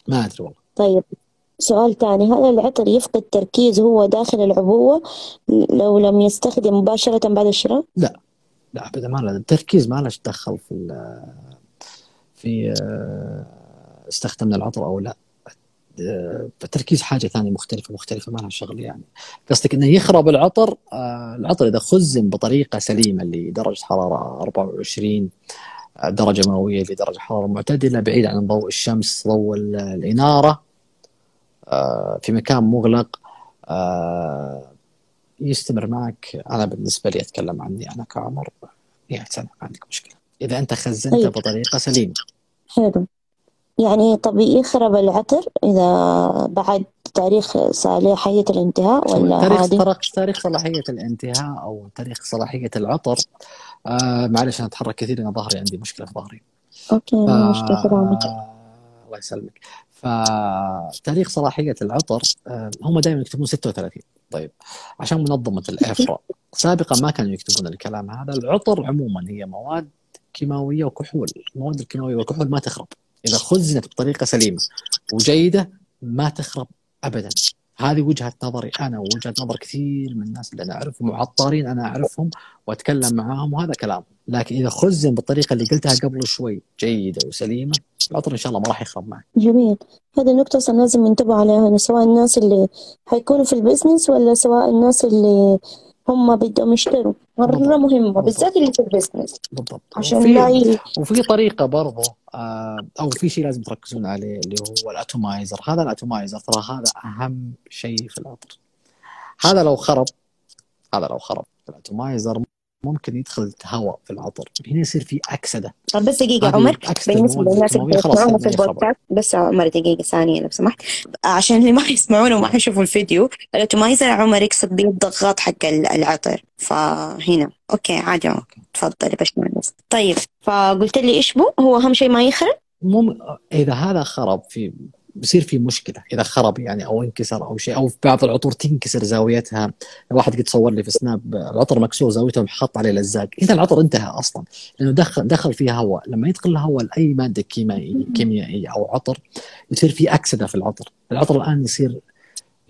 ما أدري والله. طيب سؤال ثاني. هل العطر يفقد تركيزه هو داخل العبوة لو لم يستخدم مباشرة بعد الشراء؟ لا ابدا ما له التركيز ما له تدخل في في آه، استخدمنا العطر أو لا. آه، التركيز حاجة ثانية مختلفة مختلفة ما لها شغل يعني. قصدك إنه يخرب العطر؟ آه، العطر إذا خزن بطريقة سليمة لدرجة حرارة 24 درجة مئوية لدرجة حرارة معتدلة بعيد عن ضوء الشمس ضوء ال- الإنارة آه، في مكان مغلق آه، يستمر معك. أنا بالنسبة لي أتكلم عني أنا كعمر 100 سنة ما عندك مشكلة. إذا أنت خزنته طيب. بطريقة سليمة. حلو. يعني طب يخرب العطر إذا بعد تاريخ صلاحية الانتهاء ولا تاريخ عادي؟ تاريخ تاريخ صلاحية الانتهاء أو تاريخ صلاحية العطر آه معلش أنا أتحرك كثير أنا ظهري عندي مشكلة في ظهري. أوكي ف... مشكلة سلامتك الله يسلمك. فتاريخ صلاحية العطر آه هم دائما يكتبون 36 طيب عشان منظمة الافرا سابقا ما كانوا يكتبون الكلام هذا. العطر عموما هي مواد كيماوية وكحول المواد الكيماوية والكحول ما تخرب. إذا خزنت بطريقة سليمة وجيدة ما تخرب ابدا. هذه وجهة نظري أنا ووجهة نظر كثير من الناس اللي أنا أعرفهم وعطارين أنا أعرفهم وأتكلم معاهم وهذا كلام. لكن إذا خزن بالطريقة اللي قلتها قبل شوي جيدة وسليمة العطر إن شاء الله ما راح يخرب معك. جميل. هذه النقطة أصلا لازم ننتبه عليها سواء الناس اللي حيكونوا في ال business ولا سواء الناس اللي هم بدهم يشتروا. مرة. مهمة بالذات اللي في ال business بالضبط. عشان وفي- لا. وفي طريقة برضو آه، أو في شيء لازم تركزون عليه اللي هو ال atomizer هذا ال atomizer ترى هذا أهم شيء في العطر هذا لو خرب هذا لو خرب. ال atomizer ممكن يدخل هواء في العطر. هنا يصير في أكسدة. طب بس دقيقة هذه عمر المواد للناس اللي الكيماوية خلاص يسمعونا في. البودكاست بس عمر دقيقة ثانية لو سمحت. عشان اللي ما يسمعونا وما حيشوفوا الفيديو ال atomizer عمر يقصد به الضغط حق العطر. فهنا. okay عادي تفضل يا باشمهندس. طيب فقلت لي إيش بو؟ هو أهم شيء ما يخرب؟ مو إذا هذا خرب في بصير في مشكلة إذا خرب يعني أو انكسر أو شيء أو في بعض العطور تنكسر زاويتها. واحد قد صور لي في سناب العطر مكسور زاويته حط عليه لزاق. إذا العطر انتهى أصلا لأنه دخل دخل فيه هواء. لما يدخل الهواء لأي مادة كيميائيه كيميائية أو عطر يصير في أكسدة في العطر. العطر الآن يصير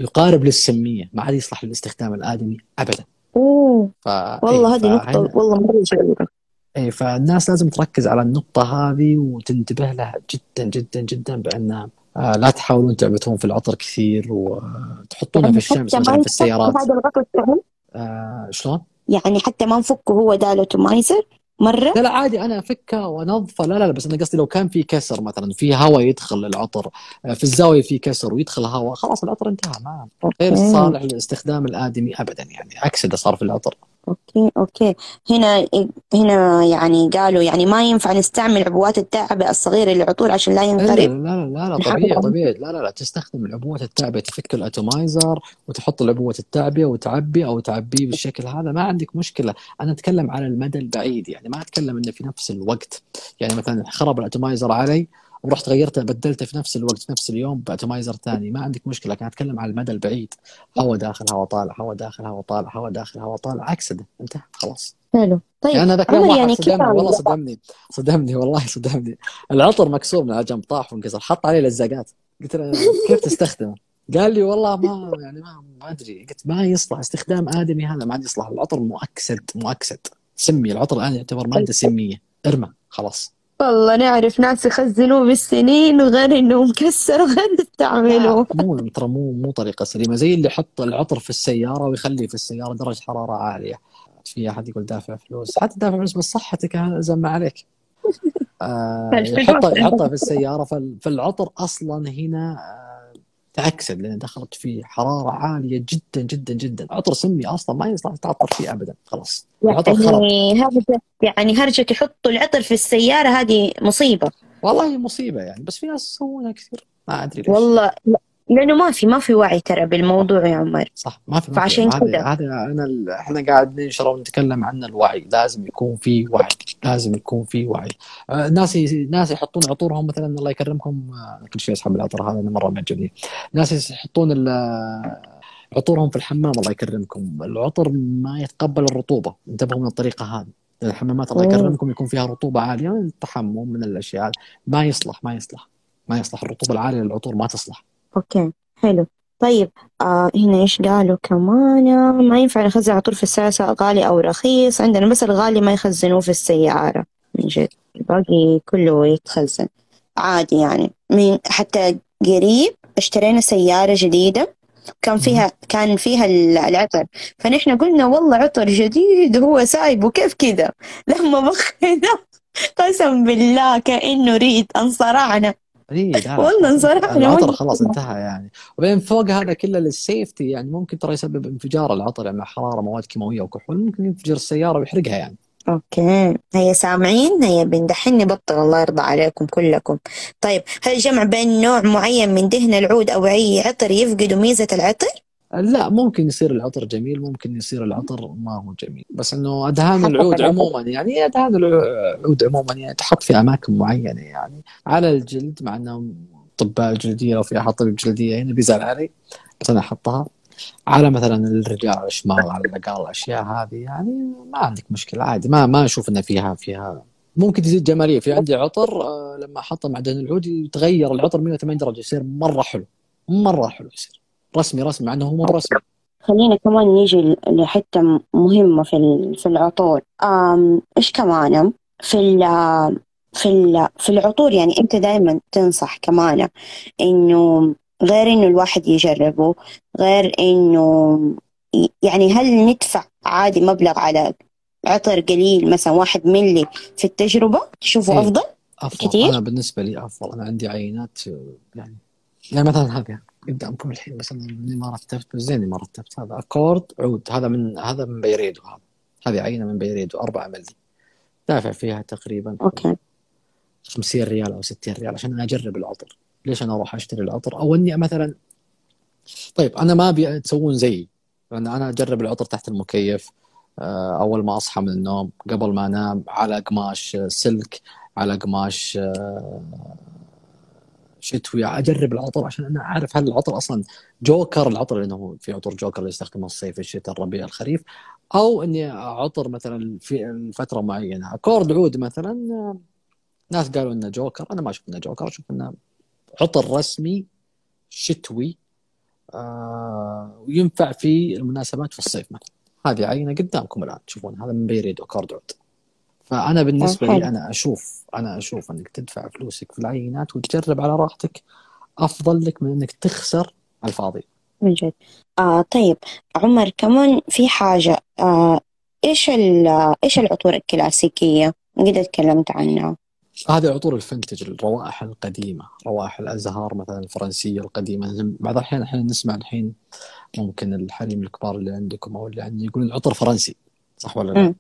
يقارب للسمية ما عاد يصلح للاستخدام الآدمي ابدا. أوه. ف... والله هذه نقطه والله مرة جميله اي فالناس لازم تركز على النقطة هذه وتنتبه لها جدا جدا جدا بأن لا تحاولون تعبثون في العطر كثير وتحطونها في الشمس مثلا في السيارات. هذا الغطاء آه شلون؟ يعني حتى ما نفكه هو ده الاتومايزر مرة؟ لا لا عادي أنا أفكه وأنظفه. لا لا بس أنا قصدي لو كان في كسر مثلا في هواء يدخل العطر آه، في الزاوية في كسر ويدخل هواء خلاص العطر انتهى ما غير صالح للاستخدام الآدمي ابدا يعني عكس إذا صار في العطر. okay okay. هنا هنا يعني قالوا يعني ما ينفع نستعمل عبوات التعبئة الصغيرة للعطور عشان لا ينقرب لا لا لا لا طبيعي طبيعي. لا لا لا تستخدم العبوات التعبئة تفك ال atomizer وتحط العبوة التعبئة وتعبي أو تعبيه بالشكل هذا. ما عندك مشكلة. أنا أتكلم على المدى البعيد يعني ما أتكلم إنه في نفس الوقت. يعني مثلا خرب ال atomizer علي ورحت غيرته بدلته في نفس الوقت في نفس اليوم ب atomizer ثاني. ما عندك مشكلة كان اتكلم على المدى البعيد. هواء داخل هواء طالع هواء داخل هواء طالع هواء داخل هواء طالع. عكسه انتهى خلاص. حلو. طيب يعني أنا ذاك اليوم يعني صدمني والله صدمني صدمني والله صدمني. العطر مكسور من الجنب طاح وانكسر. حط عليه لزقات. قلت له كيف تستخدمه؟ قال لي والله ما يعني ما ما أدري. قلت ما يصلح استخدام آدمي هذا ما عاد يصلح. العطر مؤكسد مؤكسد. سمي العطر الآن يعتبر مادة سمية. ارمى خلاص. والله نعرف ناس يخزنوه بالسنين وغير انه مكسر وغير يستعملوه مو ترى مو مو طريقة سليمة. زي اللي يحط العطر في السيارة ويخلي في السيارة درجة حرارة عالية. في أحد يقول دافع فلوس. حتى دافع فلوس بس صحتك زين ما عليك. آه يحطها يحطها في السيارة. فالعطر أصلا هنا آه تاكسد لأن دخلت فيه حرارة عالية جدا جدا جدا. عطر سمي أصلا ما يصلح تعطر فيه ابدا خلاص. يعني هرجة يعني هرجة يحطوا العطر في السيارة هذه مصيبة. والله مصيبة يعني بس في ناس يسوونها كثير. ما أدري ليش. والله لأنه ما في ما في وعي ترى بالموضوع يا عمر. صح ما في فعشان كذا. هذا أنا إحنا قاعد ننشر ونتكلم عن الوعي. لازم يكون في وعي. لازم يكون في وعي. آه ناس ناس يحطون عطورهم مثلا الله يكرمكم. آه كل شيء أسحب العطر هذا أنا مرة معجبني ناس يحطون عطورهم في الحمام الله يكرمكم. العطر ما يتقبل الرطوبة. انتبهوا من الطريقة هذه. الحمامات الله يكرمكم يكون فيها رطوبة عالية. من التحمم من الأشياء. ما يصلح ما يصلح. ما يصلح. الرطوبة العالية للعطور ما تصلح. أوكي حلو. طيب آه هنا إيش قالوا كمان؟ ما ينفع نخزن على طول في السيارة سواء غالي أو رخيص. عندنا بس الغالي ما يخزنوه في السيارة. من جد الباقي كله يتخزن. عادي يعني. من حتى قريب اشترينا سيارة جديدة. كان فيها كان فيها العطر. فنحن قلنا والله عطر جديد هو سايبه. كيف كذا؟ لما بخينا قسم بالله كأنه Raid انصرعنا. اي والله صراحة العطر خلاص انتهى يعني. وبعدين فوق هذا كله لل safety يعني ممكن ترى يسبب انفجار العطر يعني مع حرارة مواد كيماوية وكحول ممكن ينفجر السيارة ويحرقها يعني. okay. هيا سامعين؟ هيا بندحين نبطل الله يرضى عليكم كلكم. طيب هل الجمع بين نوع معين من دهن العود أو أي عطر يفقد ميزة العطر؟ لا ممكن يصير العطر جميل ممكن يصير العطر ما هو جميل. بس إنه ادهان العود عموما يعني ادهان العود عموما يعني تحط في أماكن معينة يعني. على الجلد مع إنه اطباء الجلديه لو في احد طبيب جلدية هنا بيزعل علي بس أنا أحطها. على مثلا الرجال الشمال على النقال الأشياء هذه يعني ما عندك مشكلة عادي. ما ما أشوف إنه فيها فيها. ممكن تزيد جمالية. في عندي عطر آه، لما أحطه مع دهن العود يتغير العطر 180 درجة يصير مرة حلو. مرة حلو يصير. رسمي رسمي مع إنه هو مو رسمي. خلينا كمان نيجي لحتة مهمة في في العطور. إيش كمان؟ في ال في ال في العطور يعني أنت دائما تنصح كمان إنه غير إنه الواحد يجربه غير إنه يعني هل ندفع عادي مبلغ على عطر قليل مثلا واحد ملي في التجربة؟ تشوفه إيه؟ أفضل؟ أفضل. كتير؟ أنا بالنسبة لي أفضل. أنا عندي عينات يعني يعني مثلا هذه. قدامكم الحين مثلا إني ما رتبت زين ما رتبت هذا أكورد عود. هذا من هذا من Byredo. هذا. هذه عينة من Byredo 4 ملي. دافع فيها تقريبا okay. 50 ريال أو 60 ريال عشان أنا أجرب العطر. ليش أنا أروح أشتري العطر؟ أو إني مثلا طيب أنا ما أبي تسوون زيي لأن أنا أجرب العطر تحت المكيف آه، أول ما أصحى من النوم قبل ما أنام على قماش سلك على قماش آه، شتوي أجرب العطر عشان أنا أعرف هل العطر أصلا جوكر العطر لأنه في عطور جوكر اللي يستخدمه الصيف الشتاء الربيع الخريف. أو إني عطر مثلا في فترة معينة. أكورد عود مثلا ناس قالوا إنه جوكر. أنا ما أشوف إنه جوكر أشوف إنه عطر رسمي شتوي آه وينفع في المناسبات في الصيف مثلا. هذه عينة قدامكم الآن تشوفون. هذا من بيريد أكورد عود. فأنا بالنسبة لي أنا أشوف أنا أشوف إنك تدفع فلوسك في العينات وتجرب على راحتك. أفضل لك من إنك تخسر على الفاضي. من جد. آه طيب عمر كمان في حاجة. آه إيش إيش العطور الكلاسيكية؟ قد تكلمت عنها؟ هذه عطور الفنتج الروائح القديمة روائح الأزهار مثلا الفرنسية القديمة. بعض الأحيان إحنا نسمع الحين ممكن الحريم الكبار اللي عندكم أو اللي عندي يقولون عطر فرنسي صح ولا لا؟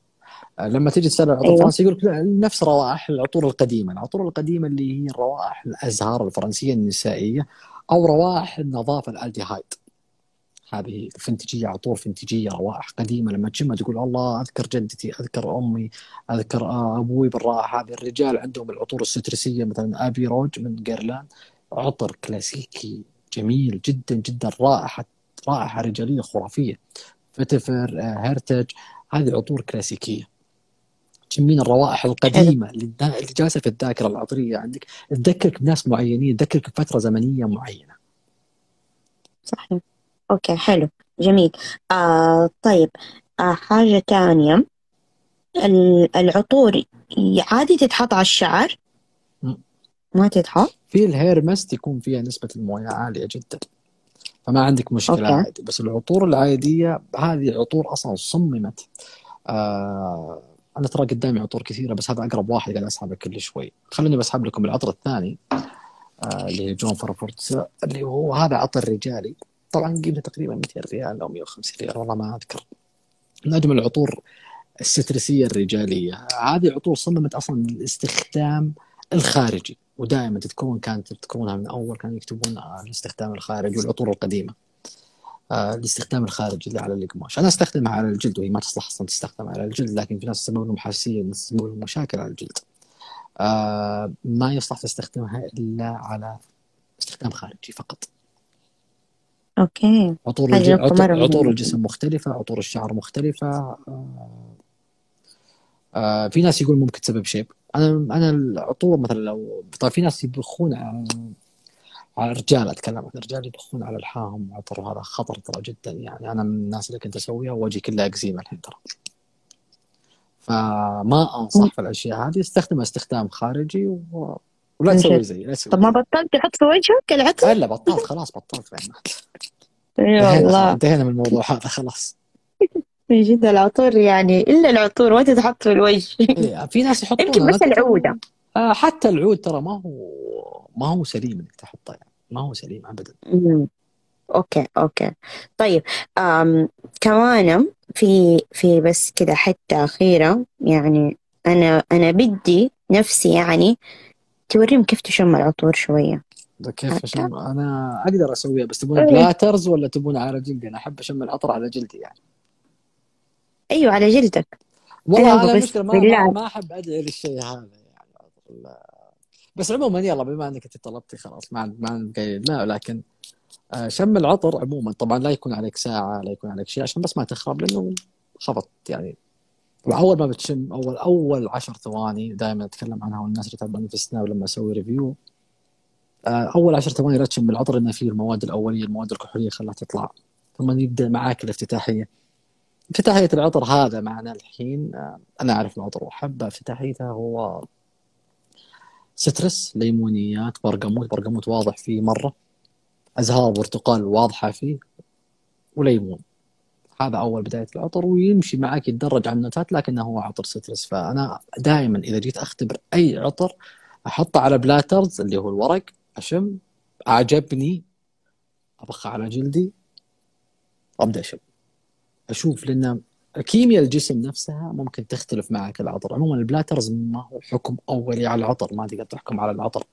م. لما تيجي تسأل العطور أيوة. الفرنسي يقول لك نفس روائح العطور القديمة، العطور القديمة اللي هي روائح الأزهار الفرنسية النسائية أو روائح النظافة الألديهايد. هذه فنتجية عطور فنتجية روائح قديمة لما تشمها تقول الله أذكر جدتي أذكر أمي أذكر أبوي بالراحة هذه الرجال عندهم العطور السترسية مثلا أبي روج من جيرلان عطر كلاسيكي جميل جدا جدا رائحة رائحة رجالية خرافية فتفر هيرتج هذه عطور كلاسيكية. تشمين الروائح القديمة اللي جالسة في الذاكرة العطرية. عندك تذكرك بناس معينين تذكرك بفترة زمنية معينة. صحيح. أوكي حلو. جميل. آه طيب. آه حاجة ثانية العطور عادي تتحط على الشعر؟ ما تتحط؟ في ال hair mist يكون فيها نسبة الموية عالية جدا. فما عندك مشكلة okay. عادي. بس العطور العادية هذه عطور أصلا صممت. آه أنا ترى قدامي عطور كثيرة بس هذا أقرب واحد قاعد أسحبه كل شوي. خلوني بسحب لكم العطر الثاني آه اللي هي جون فرفاتوس اللي هو هذا عطر رجالي. طبعا قيمته تقريبا 200 ريال أو 150 ريال والله ما أذكر. من أجمل العطور السترسية الرجالية. هذه عطور صممت أصلا للاستخدام الخارجي. ودائما تتكون كانت تذكرونها من أول كانوا يكتبون الاستخدام الخارجي والعطور القديمة. آه، الاستخدام الخارجي اللي على القماش. أنا استخدمها على الجلد وهي ما تصلح أصلا تستخدم على الجلد لكن في ناس تسبب لهم حساسيه تسبب لهم مشاكل على الجلد. آه، ما يصلح تستخدمها إلا على استخدام خارجي فقط. okay. عطور الجسم عطور, عطور الجسم مختلفة عطور الشعر مختلفة. آه في ناس يقول ممكن تسبب شيب. أنا أنا العطور مثلا لو طيب في ناس يبخون على الرجال أتكلم عن الرجال يبخون على لحاهم عطر وهذا خطر ترى جدا. يعني أنا من الناس اللي كنت أسويها وجهي كله اكزيما الحين ترى. فما أنصح في الأشياء هذه استخدمها استخدام خارجي و... ولا تسوي زي لا تسوي طب ما بطلت تحط في وجهك العطر؟ لا بطلت خلاص بطلت. بينات يا الله انتهينا من الموضوع هذا خلاص. من جد العطور يعني إلا العطور ما تتحط في الوجه. إيه في ناس يحطون يمكن بس العودة. آه حتى العود ترى ما هو ما هو سليم إنك تحطه يعني ما هو سليم ابدا. okay okay. طيب آم كمان في في بس كذا حتة أخيرة يعني أنا أنا بدي نفسي يعني توريهم كيف تشم العطور شوية. كيف أشم؟ أنا أقدر أسويها بس تبون بلاترز ولا تبون على جلدي؟ أنا أحب أشم العطر على جلدي يعني. أيوه على جلدك. والله أنا مشكلة ما, ما أحب ادعي للشيء هذا يعني. بس عموما يلا بما إنك أنت طلبتي خلاص ما ما لا لكن آه، شم العطر عموما. طبعا لا يكون عليك ساعة لا يكون عليك شيء عشان بس ما تخرب لأنه خبط يعني. أول ما بتشم أول أول عشر ثواني دائما أتكلم عنها والناس اللي تابعني في السناب لما أسوي review آه، أول عشر ثواني لا تشم بالعطر انه فيه المواد الأولية المواد الكحولية خلاها تطلع. ثم يبدأ معاك الافتتاحية. افتتاحيه العطر هذا معنا الحين. آه، أنا أعرف العطر وأحبه. افتتاحيته هو citrus ليمونيات برقموت. برقموت واضح فيه مرة. أزهار برتقال واضحة فيه. وليمون. هذا أول بداية العطر ويمشي معك يتدرج على النوتات لكنه هو عطر citrus. فأنا دائما إذا جيت أختبر أي عطر أحطه على blotters اللي هو الورق أشم أعجبني ابخه على جلدي أبدأ أشم. أشوف لأن كيمياء الجسم نفسها ممكن تختلف معك العطر. عموما ال blotters ما هو حكم أولي على العطر ما تقدر تحكم على العطر.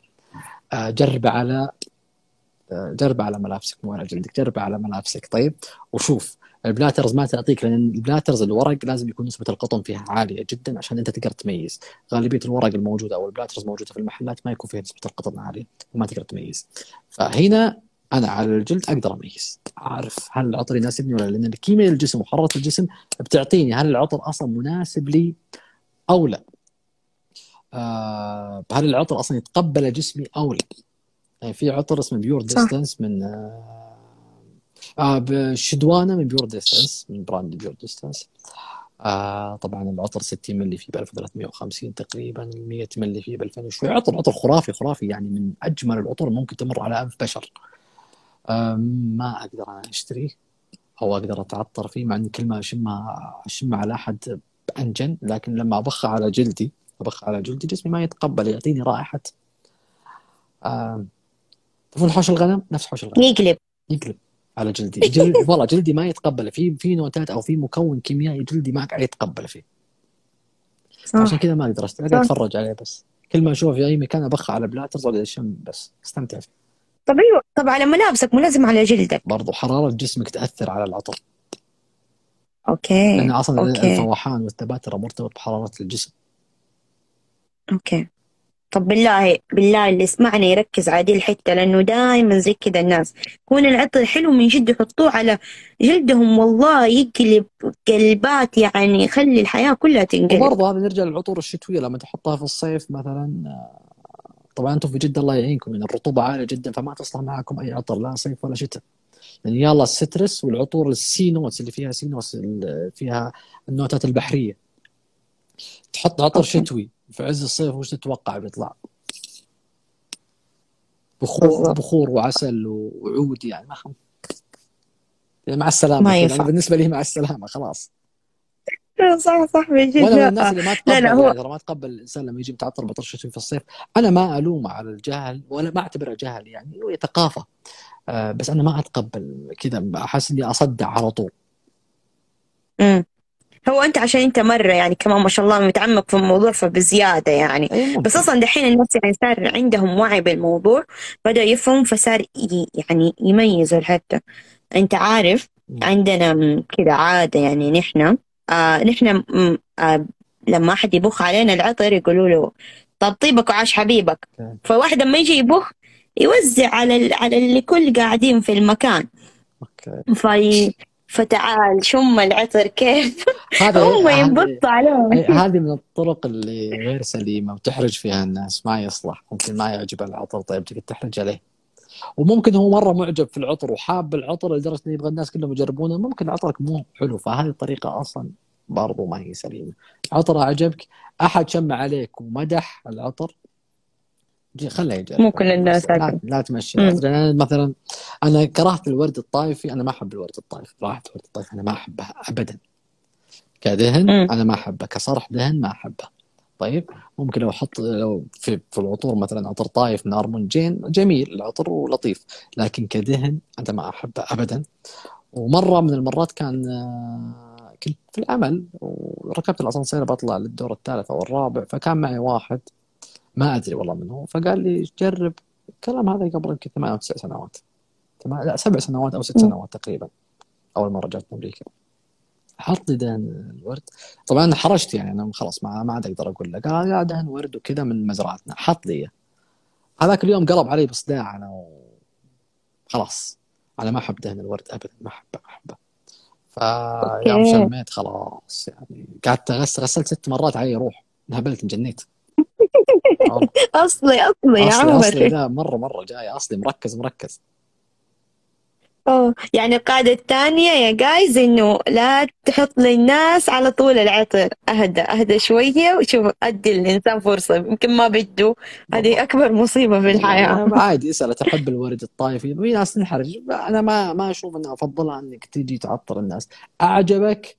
آه، جربه على جرب على ملابسك مو على جلدك جرب على ملابسك. طيب وشوف ال blotters ما تعطيك لأن ال blotters الورق لازم يكون نسبة القطن فيها عالية جدا عشان أنت تقدر تميز. غالبية الورق الموجودة أو ال blotters الموجودة في المحلات ما يكون فيها نسبة القطن عالية وما تقدر تميز. فهنا أنا على الجلد أقدر أميز. أعرف هل العطر يناسبني ولا لا لأن كيمياء الجسم وحرارة الجسم بتعطيني هل العطر أصلا مناسب لي أو لا. آه هل العطر أصلا يتقبل جسمي أو لا. يعني في عطر اسمه Puredistance من آه آه Sheiduna من Puredistance من brand Puredistance آه طبعا العطر 60 ملي فيه ب 1350 تقريبا 100 ملي فيه ب 2000 وشوي. عطر عطر خرافي خرافي. يعني من أجمل العطور ممكن تمر على أنف بشر. آه ما أقدر أنا اشتريه أو أقدر أتعطر فيه مع اني كل ما اشمها اشمها على أحد أنجن لكن لما ابخها على جلدي ابخها على جلدي جسمي ما يتقبل يعطيني رائحة. تعرفون حوش الغنم؟ نفس حوش الغنم. يقلب. يقلب على جلدي. جلد والله جلدي ما يتقبله في في نوتات أو في مكون كيميائي جلدي ما قاعد يتقبله فيه. صح. عشان كذا ما أقدر. أقعد أتفرج عليه بس. كل ما أشوفه في أي مكان أبخ على blotters وأقعد أشم بس. أستمتع فيه. طب أيوه. طب على ملابسك مو لازم على جلدك. برضو حرارة جسمك تأثر على العطر. Okay لأن أصلا okay. الفواحان والثبات ترى مرتبط بحرارة الجسم. Okay. طب بالله بالله اللي يسمعنا يركز على دي الحتة لأنه دائما زي كذا الناس. يكون العطر حلو من جد يحطوه على جلدهم والله يقلب قلبات يعني يخلي الحياة كلها تنقلب. وبرضه هذا نرجع للعطور الشتوية لما تحطها في الصيف مثلا آه، طبعا أنتم في جدة الله يعينكم يعني الرطوبة عالية جدا فما تصلح معكم أي عطر لا صيف ولا شتاء يعني يلا ال citrus والعطور ال sea notes اللي فيها sea notes اللي فيها النوتات البحرية تحط عطر. شتوي في عز الصيف وش تتوقع بيطلع؟ بخور. بخور وعسل وعود يعني ما. يعني مع السلامة ما. أنا بالنسبة لي مع السلامة خلاص صح صح من جد وأنا من. الناس اللي ما تقبل لا لا هو يعني ما تقبل الإنسان لما يجي متعطر بعطر شتوي في الصيف أنا ما الومه على الجهل ولا ما أعتبره جهل يعني هو ثقافه آه بس أنا ما أتقبل كذا أحس إني أصدع على طول مم. هو أنت عشان أنت مرة يعني كمان ما شاء الله متعمق في الموضوع فبزيادة يعني. بس أصلا دحين الناس يعني صار عندهم وعي بالموضوع بدأ يفهم فصار يعني يميزوا حتى أنت عارف. عندنا كذا عادة يعني نحن آه نحن آه لما أحد يبخ علينا العطر يقولوا له طب طيبك وعاش حبيبك. أوكي. فواحد لما يجي يبخ يوزع على ال- على اللي كل قاعدين في المكان. أوكي. في فتعال شم العطر كيف؟ هذا هم ينبطوا عليهم. هذه من الطرق اللي غير سليمة وتحرج فيها الناس ما يصلح ممكن ما يعجب العطر طيب تقعد تحرج عليه. وممكن هو مرة معجب في العطر وحاب العطر لدرجة انه يبغى الناس كلهم يجربونه ممكن عطرك مو حلو فهذه الطريقة أصلا برضو ما هي سليمة. عطر عجبك أحد شم عليك ومدح العطر خله يجرب. مو كل الناس لا. لا تمشي. أنا مثلا أنا كرهت الورد الطائفي أنا ما أحب الورد الطائفي رائحه الورد الطائفي أنا ما احبها ابدا. كدهن مم. أنا ما أحبه. كصرح دهن ما أحبه. طيب ممكن لو أحط لو في في العطور مثلا عطر طايف من ارمونجين جميل العطر ولطيف لكن كدهن أنا ما أحبه ابدا. ومرة من المرات كان آه، كنت في العمل وركبت الأسانسير بطلع للدور الثالث أو الرابع فكان معي واحد ما أدري والله من هو فقال لي جرب الكلام هذا قبل يمكن ثمان أو تسع سنوات. ثمان- لا سبع سنوات أو ست. سنوات تقريبا أول مرة جات أمريكا حط لي دهن الورد. طبعا حرجت يعني أنا خلاص ما ما عاد أقدر أقول له قال يا دهن ورد وكذا من مزرعتنا. حط لي. هذاك اليوم قلب علي بصداع أنا و... خلاص. أنا ما أحب دهن الورد ابدا ما أحبه ما أحبه. فيوم. شميت خلاص يعني. قعدت اغسل غسلت ست مرات علي روح. انهبلت انجنيت. أصلي أصلي يا أصلي أصلي لا مرة مرة جاي. أصلي مركز مركز. أوه. يعني القاعدة الثانية يا جايز إنه لا تحط للناس على طول العطر. أهدى أهدى شوية وشوف أدي للانسان فرصة. يمكن ما بده. هذه أكبر مصيبة في الحياة. يعني عادي اسأل تحب الورد الطائفي في ناس تنحرج أنا ما ما أشوف اني أفضلها إنك تجي تعطر الناس. أعجبك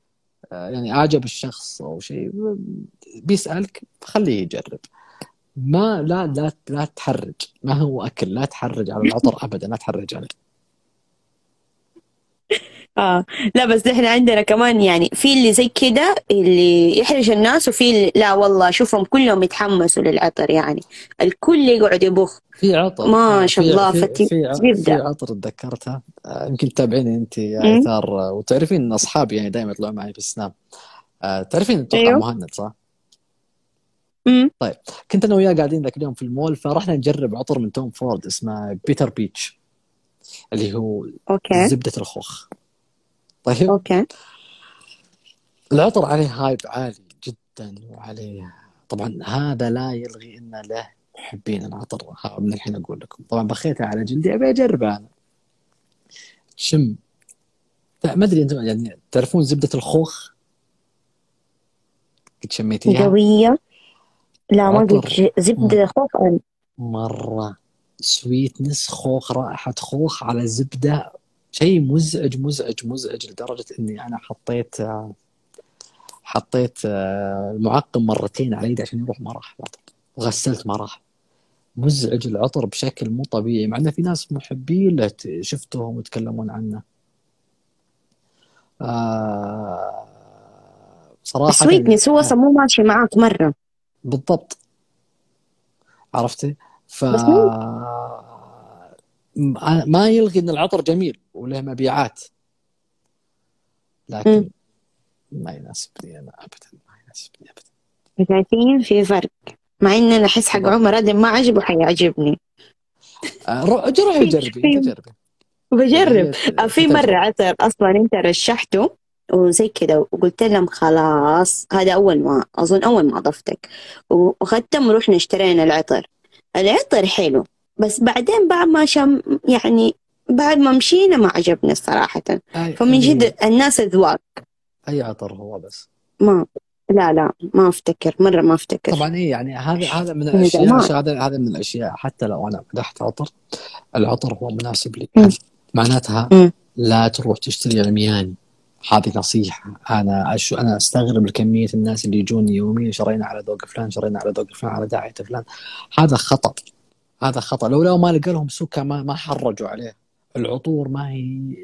آه، يعني أعجب الشخص أو شيء. بيسألك خليه يجرب. ما لا لا لا تحرج. ما هو أكل؟ لا تحرج على العطر ابدا لا تحرج عليه. آه. لا بس إحنا عندنا كمان يعني في اللي زي كده اللي يحرج الناس وفي اللي لا والله شوفهم كلهم يتحمسوا للعطر يعني. الكل يقعد يبخ. في عطر. ما شاء في الله في فتي. في, عطر تذكرتها آه، يمكن تتابعيني انت يا مم. ايثار آه، وتعرفين إن أصحابي يعني دائما يطلعون معي في ال Snap. آه، تعرفين أتوقع أيوه. مهند صح؟ امم كنت أنا وياه قاعدين ذاك اليوم في المول فرحنا نجرب عطر من Tom Ford اسمه Bitter Peach اللي هو okay. زبدة الخوخ. طيب. Okay. العطر عليه hype عالي جدا وعليه. طبعا هذا لا يلغي إن له محبين. العطر من الحين أقول لكم. طبعا بخيته على جلدي أبي اجربه أنا. شم ما أدري أنتم يعني تعرفون زبدة الخوخ؟ قد شميتيها؟ قوية. لا ما قلت زبدة أنا. مرة. سويتنس خوخ رائحة خوخ على زبدة شيء مزعج مزعج مزعج لدرجة إني أنا حطيت حطيت آه، المعقم مرتين على يدي عشان يروح ما راح وغسلت ما راح مزعج العطر بشكل مو طبيعي مع انه في ناس محبين له شفتهم يتكلمون عنه. آه صراحة سويتنس هو أصلا مو ماشي معاك مرة. بالضبط. عرفتي؟ ف ما يلغي إن العطر جميل وله مبيعات. لكن. ما يناسبني أنا ابدا ما يناسبني ابدا. شايفين في فرق. مع إن أنا أحس حق عمر آدم ما عجبه حيعجبني. آه، رو- جربي في جربي يعني بجرب. هي آه، في تجربة. عطر أصلا أنت رشحته وزي كده وقلت لهم خلاص هذا أول ما أظن أول ما أضفتك. واخدتهم ورحنا اشترينا العطر. العطر حلو. بس بعدين بعد ما شم يعني بعد ما مشينا ما عجبنا الصراحة أي فمن جد اي الناس اذواق أي عطر هو بس. ما لا لا ما أفتكر مرة ما أفتكر. طبعا اي يعني هذا هذا من الأشياء هذا هذا من الأشياء حتى لو أنا مدحت عطر العطر هو مناسب لي. معناتها. لا تروح تشتري عمياني هذه نصيحة. أنا أش... أنا أستغرب كمية الناس اللي يجوني يوميا شرينا على ذوق فلان شرينا على ذوق فلان على داعية فلان. هذا خطأ. هذا خطأ. لو لو ما لقى لهم سكة ما ما حرجوا عليه. العطور ما هي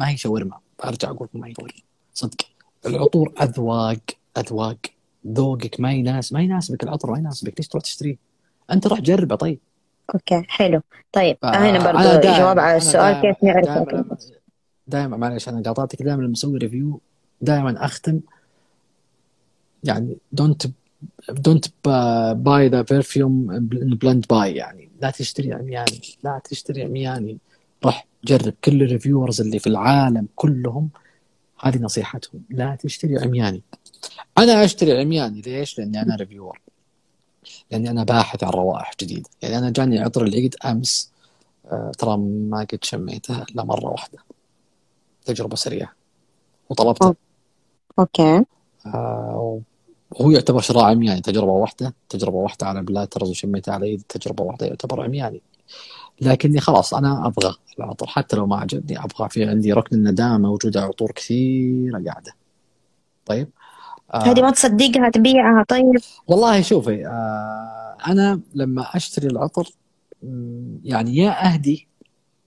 ما هي شاورما. أرجع أقول لكم ما هي شاورما. صدق. العطور أذواق أذواق. ذوقك ما يناسب ما يناسبك العطر ما يناسبك. ليش تروح تشتريه؟ أنت روح جربه طيب. Okay حلو. طيب هنا فأنا برضو دائما جواب على السؤال كيف نعرف دائما معلش أنا قاطعتك. دائما لما أسوي review دائما أختم. يعني don't don't buy the perfume blind buy يعني. لا تشتري عمياني. لا تشتري عمياني. روح جرب. كل ال reviewers اللي في العالم كلهم هذه نصيحتهم. لا تشتري عمياني. أنا أشتري عمياني ليش؟ لأني أنا reviewer لأني أنا باحث عن روائح جديدة. يعني أنا جاني عطر العيد أمس آه، ترى ما قد شميته إلا مرة واحدة. تجربة سريعة. وطلبته okay. آه، وهو يعتبر شراء عمياني تجربة واحدة تجربة واحدة على blotters وشميتها على يد تجربة واحدة يعتبر عمياني. لكني خلاص أنا أبغى العطر حتى لو ما عجبني أبغى في عندي ركن الندامة موجودة عطور كثيرة قاعدة. طيب؟ هذه آه ما تصدقها تبيعها طيب؟ والله شوفي آه أنا لما أشتري العطر يعني يا أهدي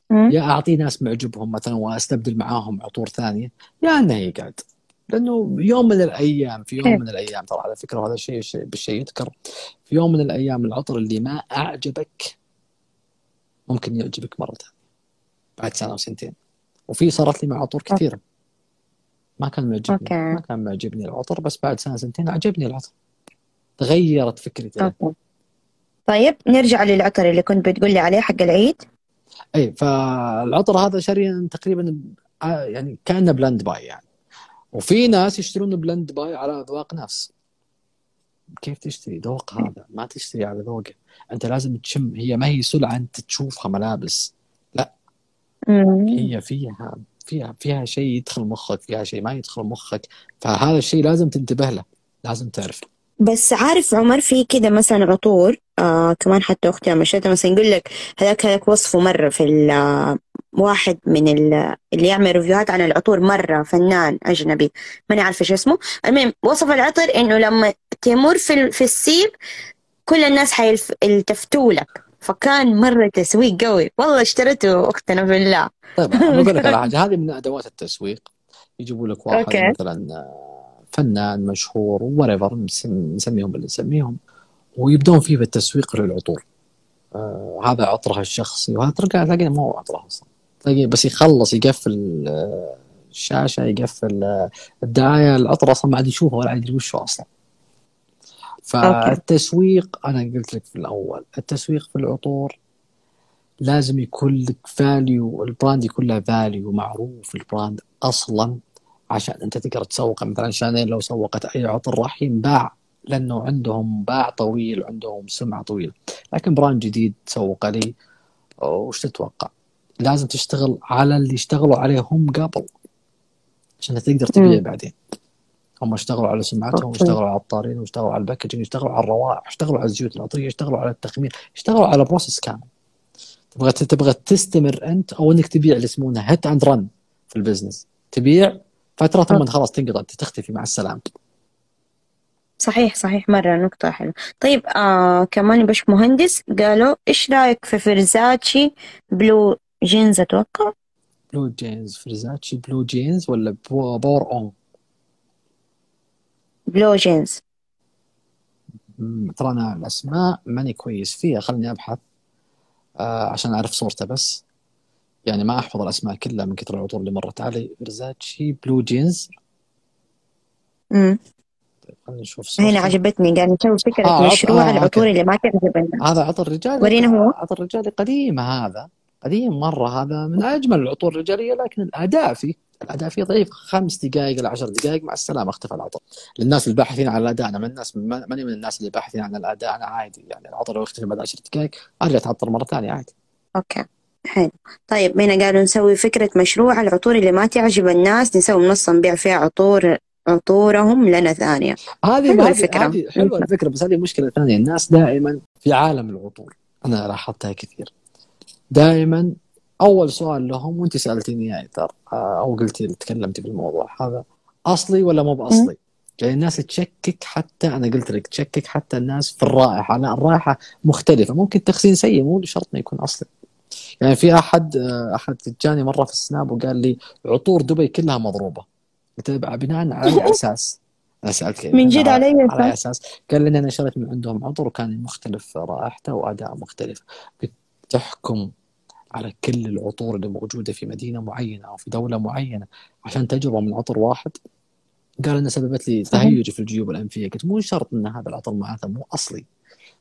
مم. يا أعطي ناس معجبهم مثلا وأستبدل معاهم عطور ثانية يا أنه يقعد. لأنه يوم من الأيام في يوم حلو. من الأيام ترى على فكرة وهذا الشيء شيء- بالشيء يذكر. في يوم من الأيام العطر اللي ما أعجبك ممكن يعجبك مرة ثانية بعد سنة أو سنتين. وفي صارت لي مع عطور كثيره ما كان معجبني أوكي. ما كان معجبني العطر بس بعد سنة سنتين عجبني العطر. تغيرت فكرتي. طيب نرجع للعطر اللي كنت بتقول لي عليه حق العيد. أي فالعطر هذا شاري تقريبا آه، يعني كأنه blind buy يعني. وفي ناس يشترون blind buy على أذواق ناس كيف تشتري ذوق هذا؟ ما تشتري على ذوقه. أنت لازم تشم هي ما هي سلعة أنت تشوفها ملابس. مم. هي فيها فيها فيها شيء يدخل مخك فيها شيء ما يدخل مخك. فهذا الشيء لازم تنتبه له لازم تعرف بس عارف عمر في كده مثلا عطور؟ آه كمان حتى أختي لما مثلا يقول لك هذاك هذاك وصفه مرة في ال- واحد من ال- اللي يعمل ريفيوهات عن العطور مرة فنان أجنبي. ماني عارفة شو اسمه. المهم وصف العطر إنه لما تمر في في السيب كل الناس حيلتفتوا لك. فكان مرة تسويق قوي. والله اشتريته أختنا بالله. طيب بقول لك على حاجة. هذه من أدوات التسويق. يجيبوا لك واحد أوكي. مثلا آه، فنان مشهور وريفر نسميهم اللي نسميهم ويبدون فيه بالتسويق للعطور. آه هذا عطرها الشخصي وهذا تلقى تلاقيه ما هو عطرها أصلا. تلاقيه بس يخلص يقفل آه، الشاشة يقفل آه، الدعاية العطر أصلا ما عاد يشوفه ولا عاد يدري أصلا. فالتسويق أنا قلت لك في الأول التسويق في العطور لازم يكون لك value ال brand يكون له value معروف ال brand أصلا عشان أنت تقدر تسوق. مثلا Chanel لو سوقت أي عطر راح ينباع لأنه عندهم باع طويل وعندهم سمعة طويلة. لكن brand جديد تسوق لي وش تتوقع؟ لازم تشتغل على اللي اشتغلوا عليه هم قبل عشان تقدر تبيع بعدين. هم اشتغلوا على سمعتهم واشتغلوا على العطارين واشتغلوا على ال packaging اشتغلوا على الروائح اشتغلوا على الزيوت العطريه اشتغلوا على التخمير اشتغلوا على process كامل. تبغى تبغى تستمر أنت أو إنك تبيع اللي يسمونه hit and run في ال business. تبيع فترة ثم خلاص تنقطع تختفي مع السلامة. صحيح صحيح. مرة نقطة حلوة. طيب آه كمان باش مهندس قالوا إيش رأيك في Versace Blue Jeans أتوقع؟ Blue Jeans Versace Blue Jeans ولا Pour Homme Blue Jeans ترى أنا الأسماء ماني كويس فيها خلني أبحث. آه عشان أعرف صورته بس. يعني ما أحفظ الأسماء كلها من كثر العطور اللي مرت علي. فرزاتشي بلو جينز امم طيب خلينا نشوف صورته. هنا عجبتني قال نسوي فكرة آه، مشروع آه، العطور. اللي ما تعجب الناس هذا عطر رجالي ورينا هو. عطر رجالي قديم هذا. قديم مرة هذا من أجمل العطور الرجالية لكن الأداء فيه الأداء فيه ضعيف خمس دقائق إلى عشر دقائق مع السلامة اختفى العطر. للناس الباحثين عن الأداء أنا من الناس ما- ماني من الناس اللي باحثين عن الأداء أنا عادي. يعني العطر لو يختفي بعد عشر دقائق أرجع أتعطر مرة ثانية عادي. أوكي. حلو. طيب هنا قالوا نسوي فكرة مشروع العطور اللي ما تعجب الناس نسوي منصة نبيع فيها عطور عطورهم لنا ثانية. هذه حلوة هذه الفكرة. هذه حلوة الفكرة بس هذه مشكلة ثانية. الناس دائما في عالم العطور. أنا لاحظتها كثير. دائما أول سؤال لهم وأنت سألتيني يا إيثار آه، أو قلتي تكلمتي في الموضوع هذا أصلي ولا مو بأصلي؟ يعني الناس تشكك حتى أنا قلت لك تشكك حتى الناس في الرائحة لا الرائحة مختلفة ممكن تخزين سيء مو شرط إنه يكون أصلي يعني في أحد آه، أحد جاني مرة في السناب وقال لي عطور دبي كلها مضروبة قلت له بناء على؟ أنا سألت كيف من جد على على أي أساس؟ قال لي أنا شريت من عندهم عطر وكان مختلف رائحته وأداء مختلف بتحكم على كل العطور اللي موجودة في مدينة معينة أو في دولة معينة عشان تجربة من عطر واحد. قال إنها سببت لي. تهيج في الجيوب الأنفية. قلت مو شرط إن هذا العطر معناته مو أصلي.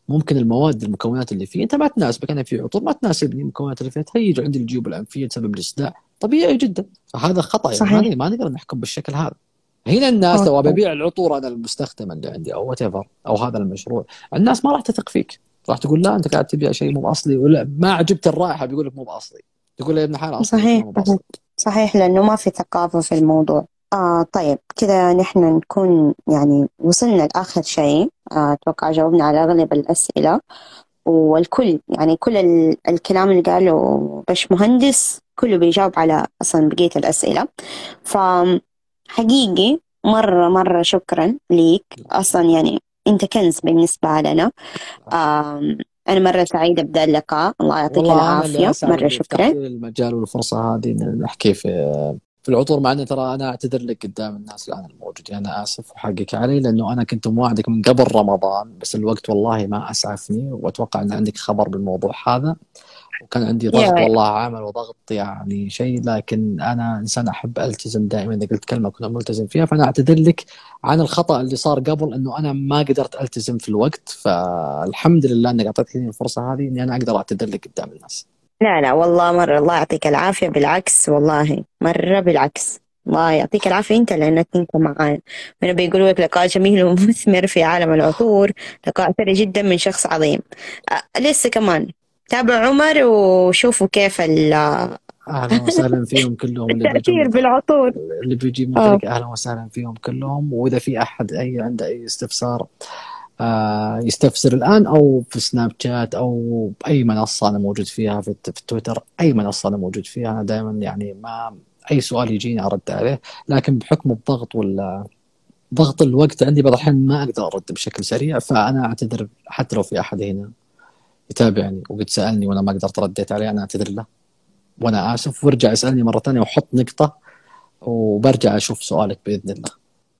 ممكن المواد المكونات اللي فيه أنت ما تناسبك. أنا في عطور ما تناسبني. المكونات اللي فيها تهيج عندي الجيوب الأنفية تسبب لي صداع طبيعي جدا. فهذا خطأ يعني. صحيح. ما نقدر نحكم بالشكل هذا. هنا الناس لو أبيع العطور أنا المستخدمه اللي عندي أو وات أو هذا المشروع الناس ما راح تثق فيك. راح تقول لا أنت قاعد تبيع شيء مو بأصلي. ولا ما عجبت الرائحة بيقول لك مو بأصلي. تقول له يا ابن حلال اصلي صحيح مو صحيح. لأنه ما في ثقافة في الموضوع. آه طيب كذا نحن نكون يعني وصلنا لآخر شيء. آه أتوقع جاوبنا على أغلب الأسئلة. والكل يعني كل ال- الكلام اللي قاله باش مهندس كله بيجاوب على أصلا بقية الأسئلة. فحقيقي مرة مرة شكرا ليك. أصلا يعني أنت كنز بالنسبة لنا. آم، أنا مرة سعيدة بدا اللقاء. الله يعطيك أنا مرة اللي شكرا. المجال والفرصة هذه نحكي في في العطور مع إني ترى أنا أعتذر لك قدام الناس الآن الموجودين. أنا آسف وحقك علي لأنه أنا كنت مواعدك من قبل رمضان بس الوقت والله ما أسعفني وأتوقع إن عندك خبر بالموضوع هذا. وكان عندي ضغط يا- والله عمل وضغط يعني شيء لكن أنا إنسان أحب ألتزم دائما. إذا قلت كلمة كنت ملتزم فيها فأنا أعتذر لك عن الخطأ اللي صار قبل إنه أنا ما قدرت ألتزم في الوقت. فالحمد لله إنك أعطيتني الفرصة هذه إني أنا أقدر أعتذر لك قدام الناس. لا لا والله مرة الله يعطيك العافية. بالعكس والله مرة بالعكس. الله يعطيك العافية أنت لأنك أنت معانا هنا بيقولوا لك لقاء جميل ومثمر في عالم العطور لقاء ثري جدا من شخص عظيم. أه لسه كمان؟ تابع عمر وشوفوا كيف ال- أهلا وسهلا فيهم كلهم بيجون بالعطور اللي بيجي من آه. طريق أهلا وسهلا فيهم كلهم وإذا في أحد أي عنده أي استفسار آه يستفسر الآن أو في سناب شات أو باي منصة أنا موجود فيها في, تويتر أي منصة أنا موجود فيها أنا دائما يعني ما أي سؤال يجيني أرد عليه لكن بحكم الضغط ولا ضغط الوقت عندي بعض الأحيان ما أقدر أرد بشكل سريع فأنا أعتذر حتى لو في أحد هنا يتابعني وقد سالني وأنا ما قدرت رديت عليه أنا أعتذر له. وأنا آسف وارجع يسالني مرة ثانية وحط نقطة وبرجع أشوف سؤالك بإذن الله.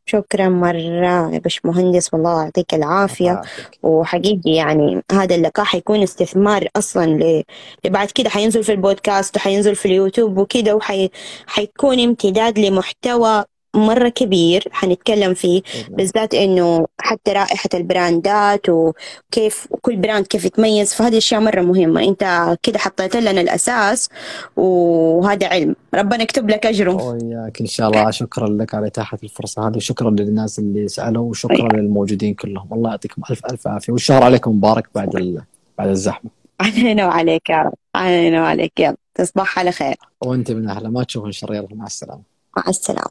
شكرا مرة يا باشمهندس والله يعطيك العافية. وحقيقي يعني هذا اللقاء حيكون استثمار أصلا ل... لبعد كده حينزل في البودكاست وحينزل في اليوتيوب وكده وحي... حيكون امتداد لمحتوى مرة كبير حنتكلم فيه الله. بالذات إنه حتى رائحة البراندات وكيف كل brand كيف يتميز فهذه أشياء مرة مهمة. أنت كده حطيت لنا الأساس وهذا علم. ربنا يكتب لك اجره وياك إن شاء الله. شكرا لك على إتاحة الفرصة هذه وشكرا للناس اللي سألوا وشكرا للموجودين كلهم. الله يعطيكم ألف ألف عافية. والشهر عليكم مبارك بعد ال... بعد الزحمة. علينا وعليك يا رب. علينا وعليك يلا تصبح على خير. وأنت من اهله ما تشوفون شر. يلا مع السلامة. مع السلامة.